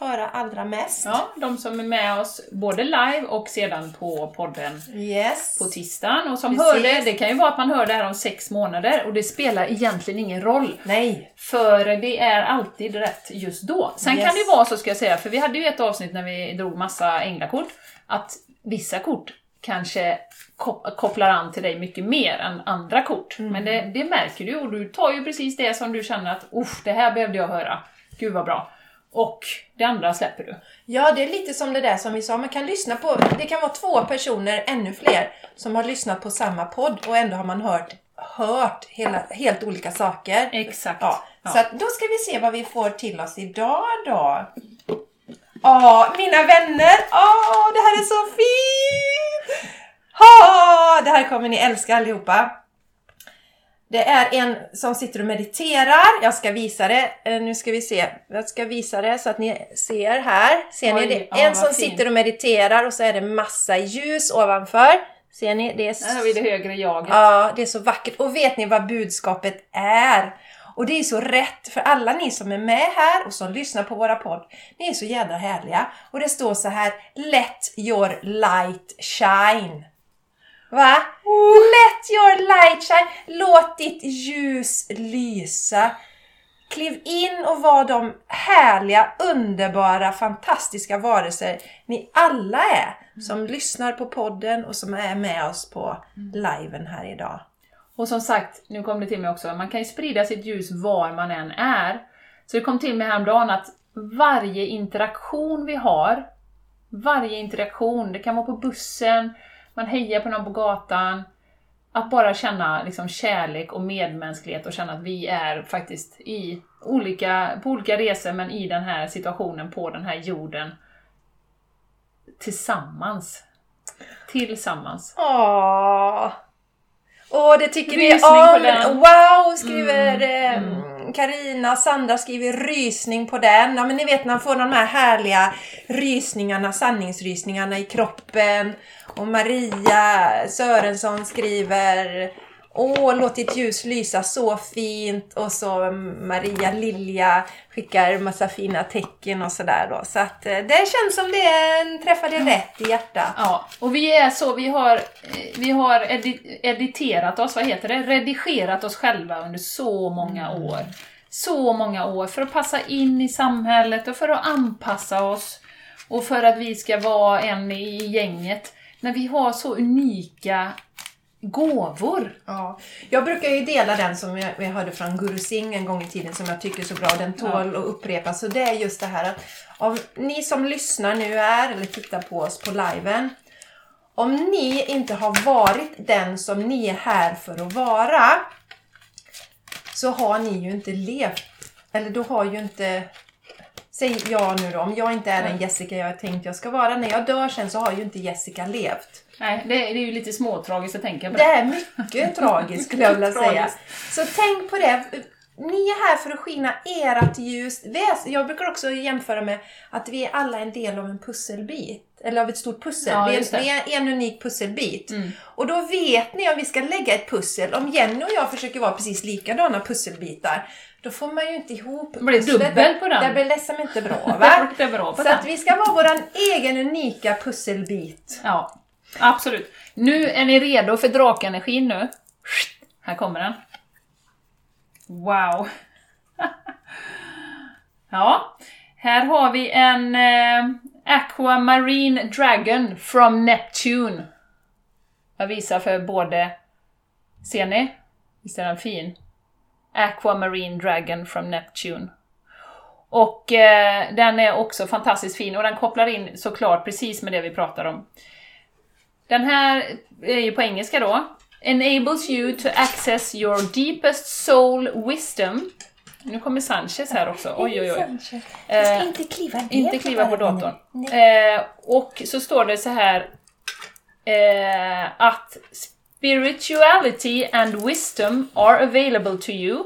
Speaker 1: Höra allra mest.
Speaker 2: Ja, de som är med oss både live och sedan på podden
Speaker 1: Yes.
Speaker 2: på tisdagen. Och som
Speaker 1: Precis.
Speaker 2: hör det, kan ju vara att man hör det här om sex månader och det spelar egentligen ingen roll.
Speaker 1: Nej.
Speaker 2: För det är alltid rätt just då. Sen
Speaker 1: Yes.
Speaker 2: kan det vara så ska jag säga, för vi hade ju ett avsnitt när vi drog massa änglakort, att vissa kort kanske kop- kopplar an till dig mycket mer än andra kort.
Speaker 1: Mm.
Speaker 2: Men det, det märker du och du tar ju precis det som du känner att usch, det här behövde jag höra. Gud vad bra. Och det andra släpper du.
Speaker 1: Ja, det är lite som det där som vi sa, man kan lyssna på, det kan vara två personer, ännu fler, som har lyssnat på samma podd och ändå har man hört, hört hela, helt olika saker.
Speaker 2: Exakt.
Speaker 1: Ja,
Speaker 2: Ja.
Speaker 1: så att då ska vi se vad vi får till oss idag då. Ja, mina vänner! Åh, det här är så fint! Ja, det här kommer ni älska allihopa. Det är en som sitter och mediterar. Jag ska visa det. Eh, Nu ska vi se. Jag ska visa det så att ni ser här. Ser
Speaker 2: Oj,
Speaker 1: ni det?
Speaker 2: ja,
Speaker 1: En som
Speaker 2: fint.
Speaker 1: sitter och mediterar och så är det massa ljus ovanför. Ser ni? Det är
Speaker 2: Här har vi det högre jaget.
Speaker 1: Ja, det är så vackert. Och vet ni vad budskapet är? Och det är så rätt för alla ni som är med här och som lyssnar på våra podd. Ni är så jädra härliga. Och det står så här Let your light shine. Va? Let your light shine. Låt ditt ljus lysa. Kliv in och var de härliga, underbara, fantastiska varelser ni alla är som lyssnar på podden och som är med oss på liven här idag.
Speaker 2: Och som sagt, nu kom det till mig också, man kan ju sprida sitt ljus var man än är. Så det kom till mig häromdagen att varje interaktion vi har, varje interaktion, det kan vara på bussen, man hejar på någon på gatan, att bara känna liksom kärlek och medmänsklighet och känna att vi är faktiskt i olika, på olika resor men i den här situationen på den här jorden tillsammans. Tillsammans.
Speaker 1: Åh! Åh, det tycker
Speaker 2: på
Speaker 1: om! Wow, skriver
Speaker 2: Mm,
Speaker 1: eh, Karina, Sandra skriver rysning på den. Ja, men ni vet när man får de här härliga rysningarna, sanningsrysningarna i kroppen. Och Maria Sörensson skriver Åh, låt ditt ljus lysa så fint. Och så Maria Lilja skickar massa fina tecken och sådär då. Så att eh, det känns som det träffade rätt i hjärtat.
Speaker 2: Ja, och vi är så, vi har, eh, vi har edi- editerat oss, vad heter det? Redigerat oss själva under så många år. Så många år för att passa in i samhället och för att anpassa oss och för att vi ska vara en i gänget. När vi har så unika gåvor.
Speaker 1: Ja, jag brukar ju dela den som jag, jag hörde från Guru Singh en gång i tiden som jag tycker är så bra. Den tål att upprepas. Så det är just det här att om ni som lyssnar nu är eller tittar på oss på liven. Om ni inte har varit den som ni är här för att vara så har ni ju inte levt. Eller då har ju inte Säg jag nu då, om jag inte är den Jessica jag tänkt jag ska vara. När jag dör sen så har ju inte Jessica levt.
Speaker 2: Nej, det, det är ju lite småtragiskt att tänka på
Speaker 1: Det är mycket tragiskt skulle jag vilja säga. Så tänk på det. Ni är här för att skina ert ljus. Jag brukar också jämföra med att vi är alla en del av en pusselbit. Eller av ett stort pussel.
Speaker 2: Ja,
Speaker 1: vi,
Speaker 2: det.
Speaker 1: är, vi är en unik pusselbit.
Speaker 2: Mm.
Speaker 1: Och då vet ni om vi ska lägga ett pussel. Om Jenny och jag försöker vara precis likadana pusselbitar. Då får man ju inte ihop
Speaker 2: Det blir dubbel på den.
Speaker 1: Det blir liksom inte bra va?
Speaker 2: Det bra på
Speaker 1: Så
Speaker 2: den.
Speaker 1: att vi ska vara vår egen unika pusselbit.
Speaker 2: Ja, absolut. Nu är ni redo för drakenergin nu. Här kommer den. Wow! ja, här har vi en eh, Aquamarine Dragon from Neptune. Jag visar för både... Ser ni? Visst är den fin? Aquamarine Dragon from Neptune. Och eh, den är också fantastiskt fin och den kopplar in såklart precis med det vi pratar om. Den här är ju på engelska då. Enables you to access your deepest soul wisdom. Nu kommer Sanchez här också. Oj, oj, oj.
Speaker 1: Jag ska
Speaker 2: Eh,
Speaker 1: inte kliva ner
Speaker 2: Inte kliva på datorn. Eh, och så står det så här eh, att spirituality and wisdom are available to you.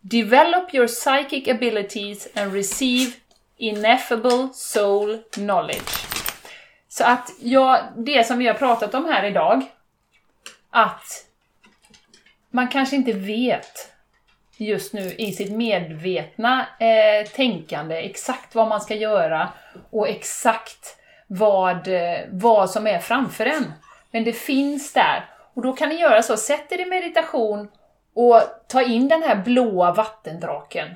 Speaker 2: Develop your psychic abilities and receive ineffable soul knowledge. Så att ja, det som vi har pratat om här idag, att man kanske inte vet just nu i sitt medvetna eh, tänkande exakt vad man ska göra och exakt vad, eh, vad som är framför en. Men det finns där. Och då kan ni göra så, sätt er i meditation och ta in den här blåa vattendraken.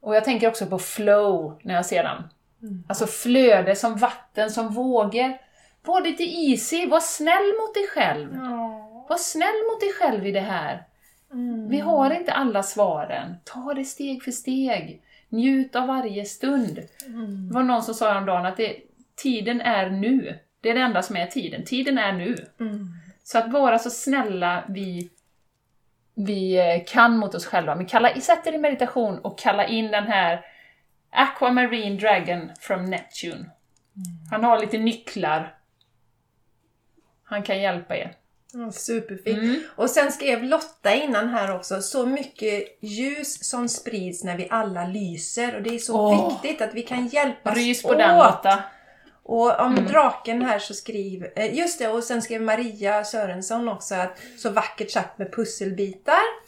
Speaker 2: Och jag tänker också på flow när jag ser den. Alltså flöde som vatten, som vågor. Var lite easy, var snäll mot dig själv. Var snäll mot dig själv i det här. Vi har inte alla svaren. Ta det steg för steg. Njut av varje stund. Det var någon som sa häromdagen att det, tiden är nu. Det är det enda som är tiden. Tiden är nu. Så att vara så snälla vi, vi kan mot oss själva. Men kalla, sätt er i meditation och kalla in den här Aquamarine Dragon from Neptune. Han har lite nycklar. Han kan hjälpa er.
Speaker 1: Superfint.
Speaker 2: Mm.
Speaker 1: Och sen skrev Lotta innan här också, så mycket ljus som sprids när vi alla lyser. Och det är så
Speaker 2: Åh.
Speaker 1: viktigt att vi kan hjälpas
Speaker 2: Rys på
Speaker 1: åt.
Speaker 2: den Lotta.
Speaker 1: Och om
Speaker 2: Mm.
Speaker 1: draken här så skriv, eh, just det, och sen skrev Maria Sörensson också att så vackert sagt med pusselbitar.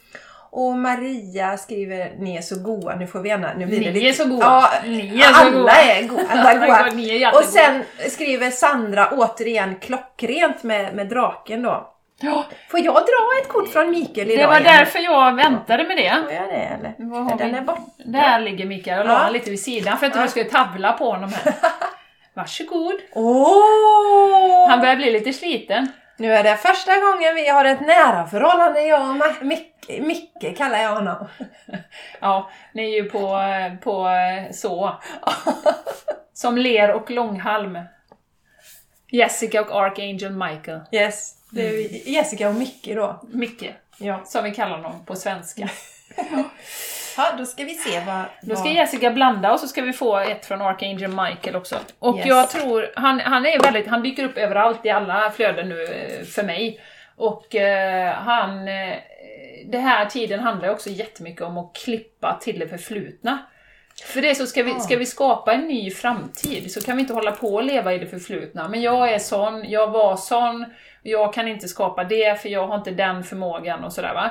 Speaker 1: Och Maria skriver, ni är så goa, nu får vi gärna, nu blir det
Speaker 2: Ni
Speaker 1: lite...
Speaker 2: är så goa.
Speaker 1: Ja,
Speaker 2: Ni är så
Speaker 1: alla
Speaker 2: goa.
Speaker 1: är goa. Alla är goa.
Speaker 2: Ni är.
Speaker 1: Och sen skriver Sandra återigen klockrent med, med draken då.
Speaker 2: Ja,
Speaker 1: Får jag dra ett kort från Mikael idag
Speaker 2: det var
Speaker 1: igen?
Speaker 2: därför jag väntade med det.
Speaker 1: Får jag det eller?
Speaker 2: Har
Speaker 1: Den är borta.
Speaker 2: Där ligger Mikael. Jag la
Speaker 1: Ja.
Speaker 2: lite vid sidan för att
Speaker 1: Ja.
Speaker 2: du skulle tavla på honom här. Varsågod.
Speaker 1: Åh!
Speaker 2: Han börjar bli lite sliten.
Speaker 1: Nu är det första gången vi har ett nära förhållande, jag och Ma- Mick, Micke kallar jag honom.
Speaker 2: Ja, ni är ju på, på så. Som ler och långhalm. Jessica och Archangel Michael.
Speaker 1: Yes. Det är vi- Jessica och Micke då.
Speaker 2: Micke,
Speaker 1: Ja.
Speaker 2: som vi kallar honom på svenska.
Speaker 1: ja, då ska vi se vad...
Speaker 2: Då ska. Jessica blanda och så ska vi få ett från Archangel Michael också. Och
Speaker 1: Yes.
Speaker 2: jag tror, han, han är väldigt, han dyker upp överallt i alla flöden nu eh, för mig. Och eh, han, eh, det här tiden handlar också jättemycket om att klippa till det förflutna. För det så ska vi, ska vi skapa en ny framtid så kan vi inte hålla på och leva i det förflutna. Men jag är sån, jag var sån, jag kan inte skapa det för jag har inte den förmågan och sådär va.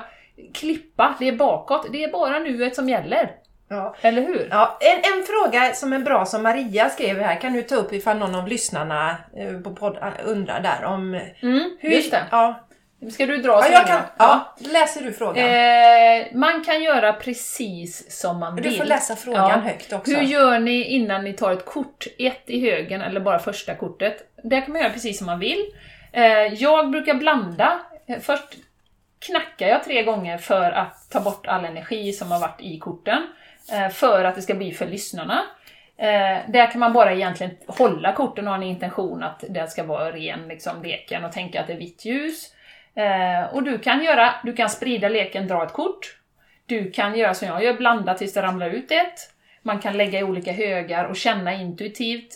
Speaker 2: Klippa, det är bakåt, det är bara nuet som gäller.
Speaker 1: Ja.
Speaker 2: Eller hur?
Speaker 1: Ja, en, en fråga som är bra som Maria skrev här kan du ta upp ifall någon av lyssnarna eh, på podd undrar där om...
Speaker 2: Mm,
Speaker 1: Hur,
Speaker 2: just det.
Speaker 1: Ja,
Speaker 2: Ska du dra
Speaker 1: ja, jag kan, ja, läser du frågan?
Speaker 2: Eh, man kan göra precis som man vill.
Speaker 1: du får läsa frågan högt också.
Speaker 2: Hur gör ni innan ni tar ett kort? Ett i högen eller bara första kortet? Där kan man göra precis som man vill. Eh, jag brukar blanda. Eh, Först knackar jag tre gånger för att ta bort all energi som har varit i korten. Eh, för att det ska bli för lyssnarna. Eh, där kan man bara egentligen hålla korten och ha en intention att det ska vara ren liksom, leken och tänka att det är vitt ljus. Eh, och du kan göra, du kan sprida leken, dra ett kort. Du kan göra som jag gör, blanda tills det ramlar ut ett. Man kan lägga i olika högar och känna intuitivt.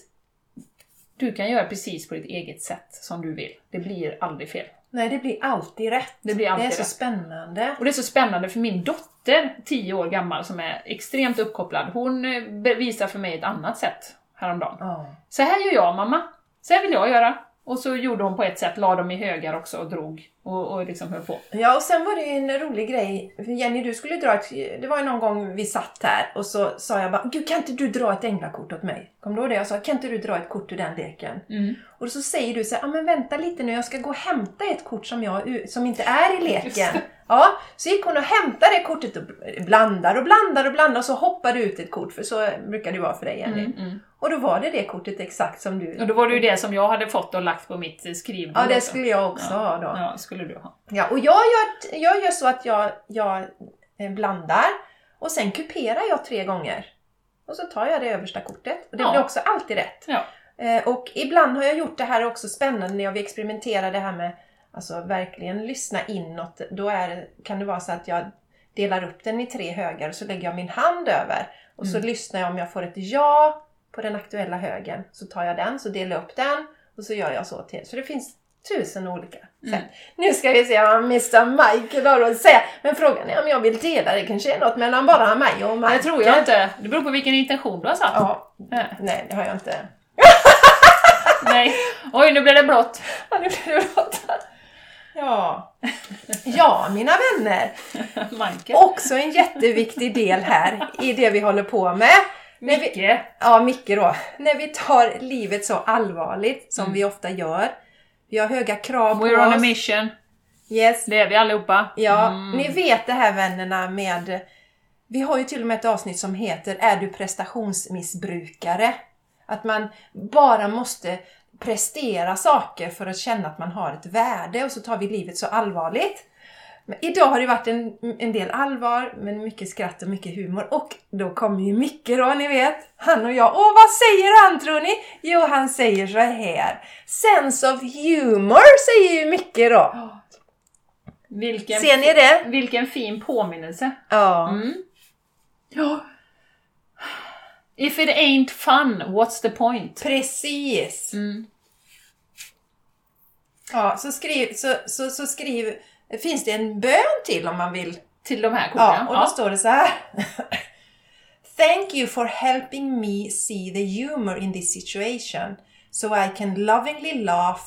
Speaker 2: Du kan göra precis på ditt eget sätt som du vill. Det blir aldrig fel.
Speaker 1: Nej, det blir alltid rätt.
Speaker 2: Det blir alltid
Speaker 1: det är så
Speaker 2: rätt.
Speaker 1: spännande.
Speaker 2: Och det är så spännande för min dotter, 10 år gammal, som är extremt uppkopplad, hon eh, visar för mig ett annat sätt häromdagen.
Speaker 1: Ja.
Speaker 2: Så här gör jag mamma, så här vill jag göra. Och så gjorde hon på ett sätt, la dem i högar också och drog och, och liksom höll på.
Speaker 1: Ja, och sen var det ju en rolig grej. Jenny, du skulle dra ett... Det var ju någon gång vi satt här och så sa jag bara Gud, kan inte du dra ett änglakort åt mig? Kommer du ihåg det? Jag sa, kan inte du dra ett kort ur den leken?
Speaker 2: Mm.
Speaker 1: Och så säger du så här, ja men vänta lite nu, jag ska gå och hämta ett kort som, jag, som inte är i leken. Ja, så gick hon och hämtade det kortet och blandar och blandar och blandar och så hoppar det ut ett kort, för så brukar det vara för dig Jenny.
Speaker 2: Mm, mm.
Speaker 1: Och då var det det kortet exakt som du...
Speaker 2: Och då var det ju det som jag hade fått och lagt på mitt skrivbord.
Speaker 1: Ja, det skulle jag också
Speaker 2: ja.
Speaker 1: ha då.
Speaker 2: Ja, skulle du ha.
Speaker 1: Ja, och jag gör, jag gör så att jag, jag eh, blandar och sen kuperar jag tre gånger. Och så tar jag det översta kortet. Och det
Speaker 2: Ja.
Speaker 1: blir också alltid rätt.
Speaker 2: Ja.
Speaker 1: Eh, Och ibland har jag gjort det här också spännande när jag vill experimentera det här med Alltså verkligen lyssna inåt. Då är, kan det vara så att jag delar upp den i tre högar och så lägger jag min hand över. Och så
Speaker 2: Mm.
Speaker 1: lyssnar jag om jag får ett ja på den aktuella högen. Så tar jag den, så delar jag upp den och så gör jag så till. Så det finns tusen olika sätt.
Speaker 2: Mm.
Speaker 1: Nu ska vi se vad Mr Michael har att säga. Men frågan är om jag vill dela det kanske är något mellan bara mig och Michael.
Speaker 2: Det tror jag inte. Det beror på vilken intention du har satt.
Speaker 1: Ja,
Speaker 2: Nej.
Speaker 1: nej det har jag inte.
Speaker 2: Nej. Oj, nu blev det blått.
Speaker 1: Ja, nu blir det bråttom. Ja. ja, mina vänner.
Speaker 2: Michael.
Speaker 1: Också en jätteviktig del här i det vi håller på med. När vi,
Speaker 2: Micke.
Speaker 1: ja, Micke då. När vi tar livet så allvarligt som
Speaker 2: Mm.
Speaker 1: vi ofta gör. Vi har höga krav på
Speaker 2: We're on a
Speaker 1: oss.
Speaker 2: mission.
Speaker 1: Yes.
Speaker 2: Det är vi allihopa.
Speaker 1: Ja,
Speaker 2: Mm.
Speaker 1: ni vet det här vännerna med... Vi har ju till och med ett avsnitt som heter Är du prestationsmissbrukare? Att man bara måste prestera saker för att känna att man har ett värde och så tar vi livet så allvarligt. Men idag har det varit en, en del allvar, men mycket skratt och mycket humor. Och då kommer ju Micke då, ni vet. Han och jag. Och vad säger han tror ni? Jo, han säger så här. Sense of humor säger ju Micke då.
Speaker 2: Vilken,
Speaker 1: Ser ni det?
Speaker 2: vilken fin påminnelse.
Speaker 1: Ja.
Speaker 2: Mm. Ja. If it ain't fun, what's the point?
Speaker 1: Precis!
Speaker 2: Mm.
Speaker 1: Ja, så skriv, så, så, så skriv, finns det en bön till om man vill?
Speaker 2: Till de här
Speaker 1: Ja,
Speaker 2: korten.
Speaker 1: och då står det så här. Thank you for helping me see the humor in this situation so I can lovingly laugh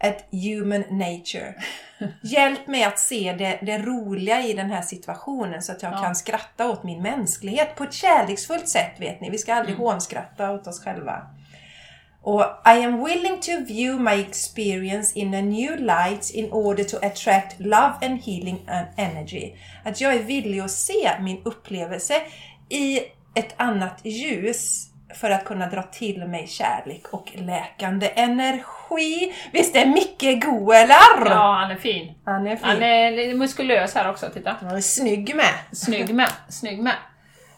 Speaker 1: at human nature. Hjälp mig att se det, det roliga i den här situationen så att jag
Speaker 2: Ja.
Speaker 1: kan skratta åt min mänsklighet på ett kärleksfullt sätt vet ni. Vi ska aldrig
Speaker 2: Mm.
Speaker 1: hånskratta åt oss själva. Och I am willing to view my experience in a new light in order to attract love and healing and energy. Att jag är villig att se min upplevelse i ett annat ljus för att kunna dra till mig kärlek och läkande energi. Visst är Micke god eller?
Speaker 2: Ja, han är fin.
Speaker 1: Han är fin.
Speaker 2: Han är muskulös här också, titta.
Speaker 1: Han är snygg med.
Speaker 2: Snygg med, snygg med.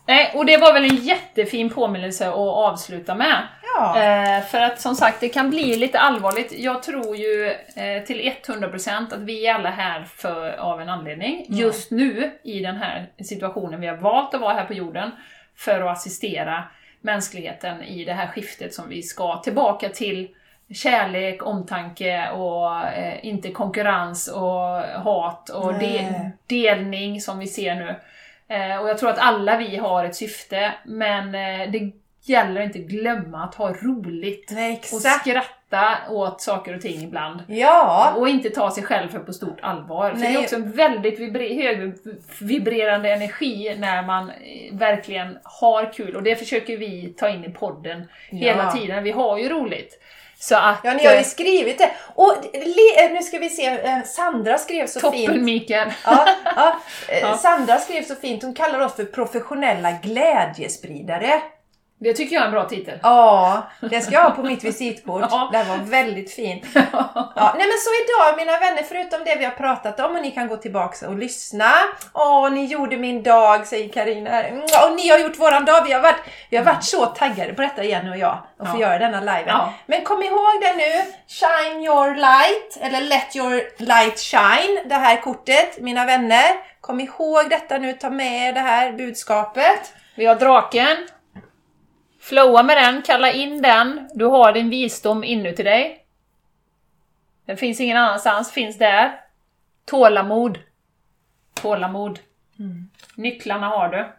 Speaker 2: Nej, och det var väl en jättefin påminnelse att avsluta med.
Speaker 1: Ja.
Speaker 2: Eh, för att som sagt, det kan bli lite allvarligt. Jag tror ju eh, till 100% att vi är alla här för, av en anledning. Just nu, i den här situationen, vi har valt att vara här på jorden för att assistera mänskligheten i det här skiftet som vi ska tillbaka till kärlek, omtanke och eh, inte konkurrens och hat och de,
Speaker 1: Nej.
Speaker 2: delning som vi ser nu. Eh, och jag tror att alla vi har ett syfte, men eh, det gäller inte glömma att ha roligt.
Speaker 1: Nej,
Speaker 2: Och skratta åt saker och ting ibland.
Speaker 1: Ja.
Speaker 2: Och inte ta sig själv för på stort allvar. För
Speaker 1: Nej.
Speaker 2: det är också en väldigt vibri- högvibrerande energi när man eh, verkligen har kul. Och det försöker vi ta in i podden hela
Speaker 1: Ja.
Speaker 2: tiden. Vi har ju roligt. Så att...
Speaker 1: Ja, ni har ju
Speaker 2: eh,
Speaker 1: skrivit det. Och le, nu ska vi se, eh, Sandra skrev så fint.
Speaker 2: Toppen Mikael!
Speaker 1: Ja. Eh,
Speaker 2: Ja.
Speaker 1: Sandra skrev så fint, hon kallar oss för professionella glädjespridare.
Speaker 2: Det tycker jag är en bra titel.
Speaker 1: Ja, det ska jag ha på mitt visitkort.
Speaker 2: Ja.
Speaker 1: Det var väldigt fint. Ja, nej men så idag mina vänner, förutom det vi har pratat om och ni kan gå tillbaka och lyssna. Åh, ni gjorde min dag, säger Karina. Mm, Och ni har gjort våran dag. Vi har varit, vi har varit så taggade på detta Jenny och jag. Och få
Speaker 2: Ja.
Speaker 1: göra denna live.
Speaker 2: Ja.
Speaker 1: Men kom ihåg det nu. Shine your light. Eller let your light shine. Det här kortet, mina vänner. Kom ihåg detta nu. Ta med er det här budskapet.
Speaker 2: Vi har draken. Flowa med den, kalla in den. Du har din visdom inuti dig. Den finns ingen annanstans, finns där. Tålamod. Tålamod. Nycklarna har du.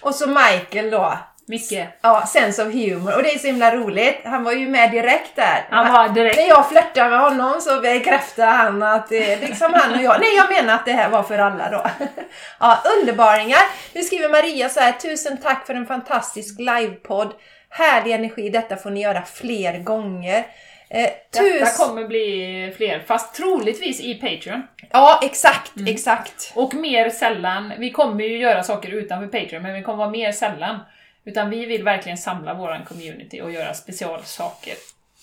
Speaker 1: Och så Michael då.
Speaker 2: Micke.
Speaker 1: Ja, sense of humor. Och det är så himla roligt. Han var ju med direkt där.
Speaker 2: Han var direkt.
Speaker 1: När jag flörtade med honom så bekräftade han att det är liksom han och jag. Nej, jag menar att det här var för alla då. Ja, underbaringar. Nu skriver Maria så här. Tusen tack för en fantastisk livepodd. Härlig energi. Detta får ni göra fler gånger. Eh,
Speaker 2: Detta
Speaker 1: tus...
Speaker 2: kommer bli fler, fast troligtvis i Patreon.
Speaker 1: Ja, exakt,
Speaker 2: Mm.
Speaker 1: exakt.
Speaker 2: Och mer sällan. Vi kommer ju göra saker utanför Patreon, men vi kommer vara mer sällan. Utan vi vill verkligen samla våran community och göra specialsaker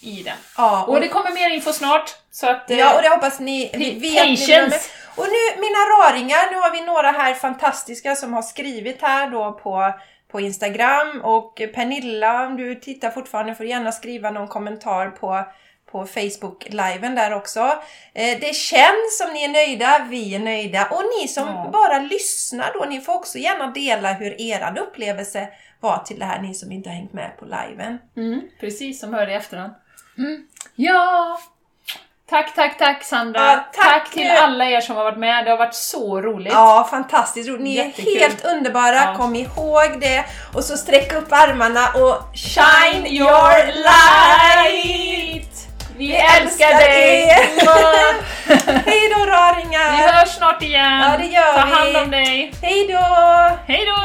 Speaker 2: i den.
Speaker 1: Ja,
Speaker 2: Och det kommer mer info snart, så att... eh,
Speaker 1: Ja, och det hoppas ni
Speaker 2: Pa-
Speaker 1: vet. Ni. Och nu, mina raringar, nu har vi några här fantastiska som har skrivit här då på, på Instagram. Och Pernilla, om du tittar fortfarande får du gärna skriva någon kommentar på, på Facebook-liven där också. Eh, det känns som ni är nöjda, vi är nöjda. Och ni som
Speaker 2: Ja.
Speaker 1: bara lyssnar då, ni får också gärna dela hur er upplevelse var till det här, ni som inte har hängt med på liven.
Speaker 2: Mm, precis, som hörde i efterhand. Mm. Ja! Tack, tack, tack Sandra!
Speaker 1: Ja, tack. tack.
Speaker 2: till alla er som har varit med, det har varit så roligt!
Speaker 1: Ja, fantastiskt roligt! Ni
Speaker 2: Jättekul.
Speaker 1: är helt underbara,
Speaker 2: ja.
Speaker 1: kom ihåg det! Och så sträck upp armarna och
Speaker 2: shine your light! Vi, Vi älskar, älskar dig!
Speaker 1: Hej
Speaker 2: då
Speaker 1: raringar! Vi
Speaker 2: hörs snart igen! Ja, det gör Ta hand om dig!
Speaker 1: Hej då!
Speaker 2: Hej då!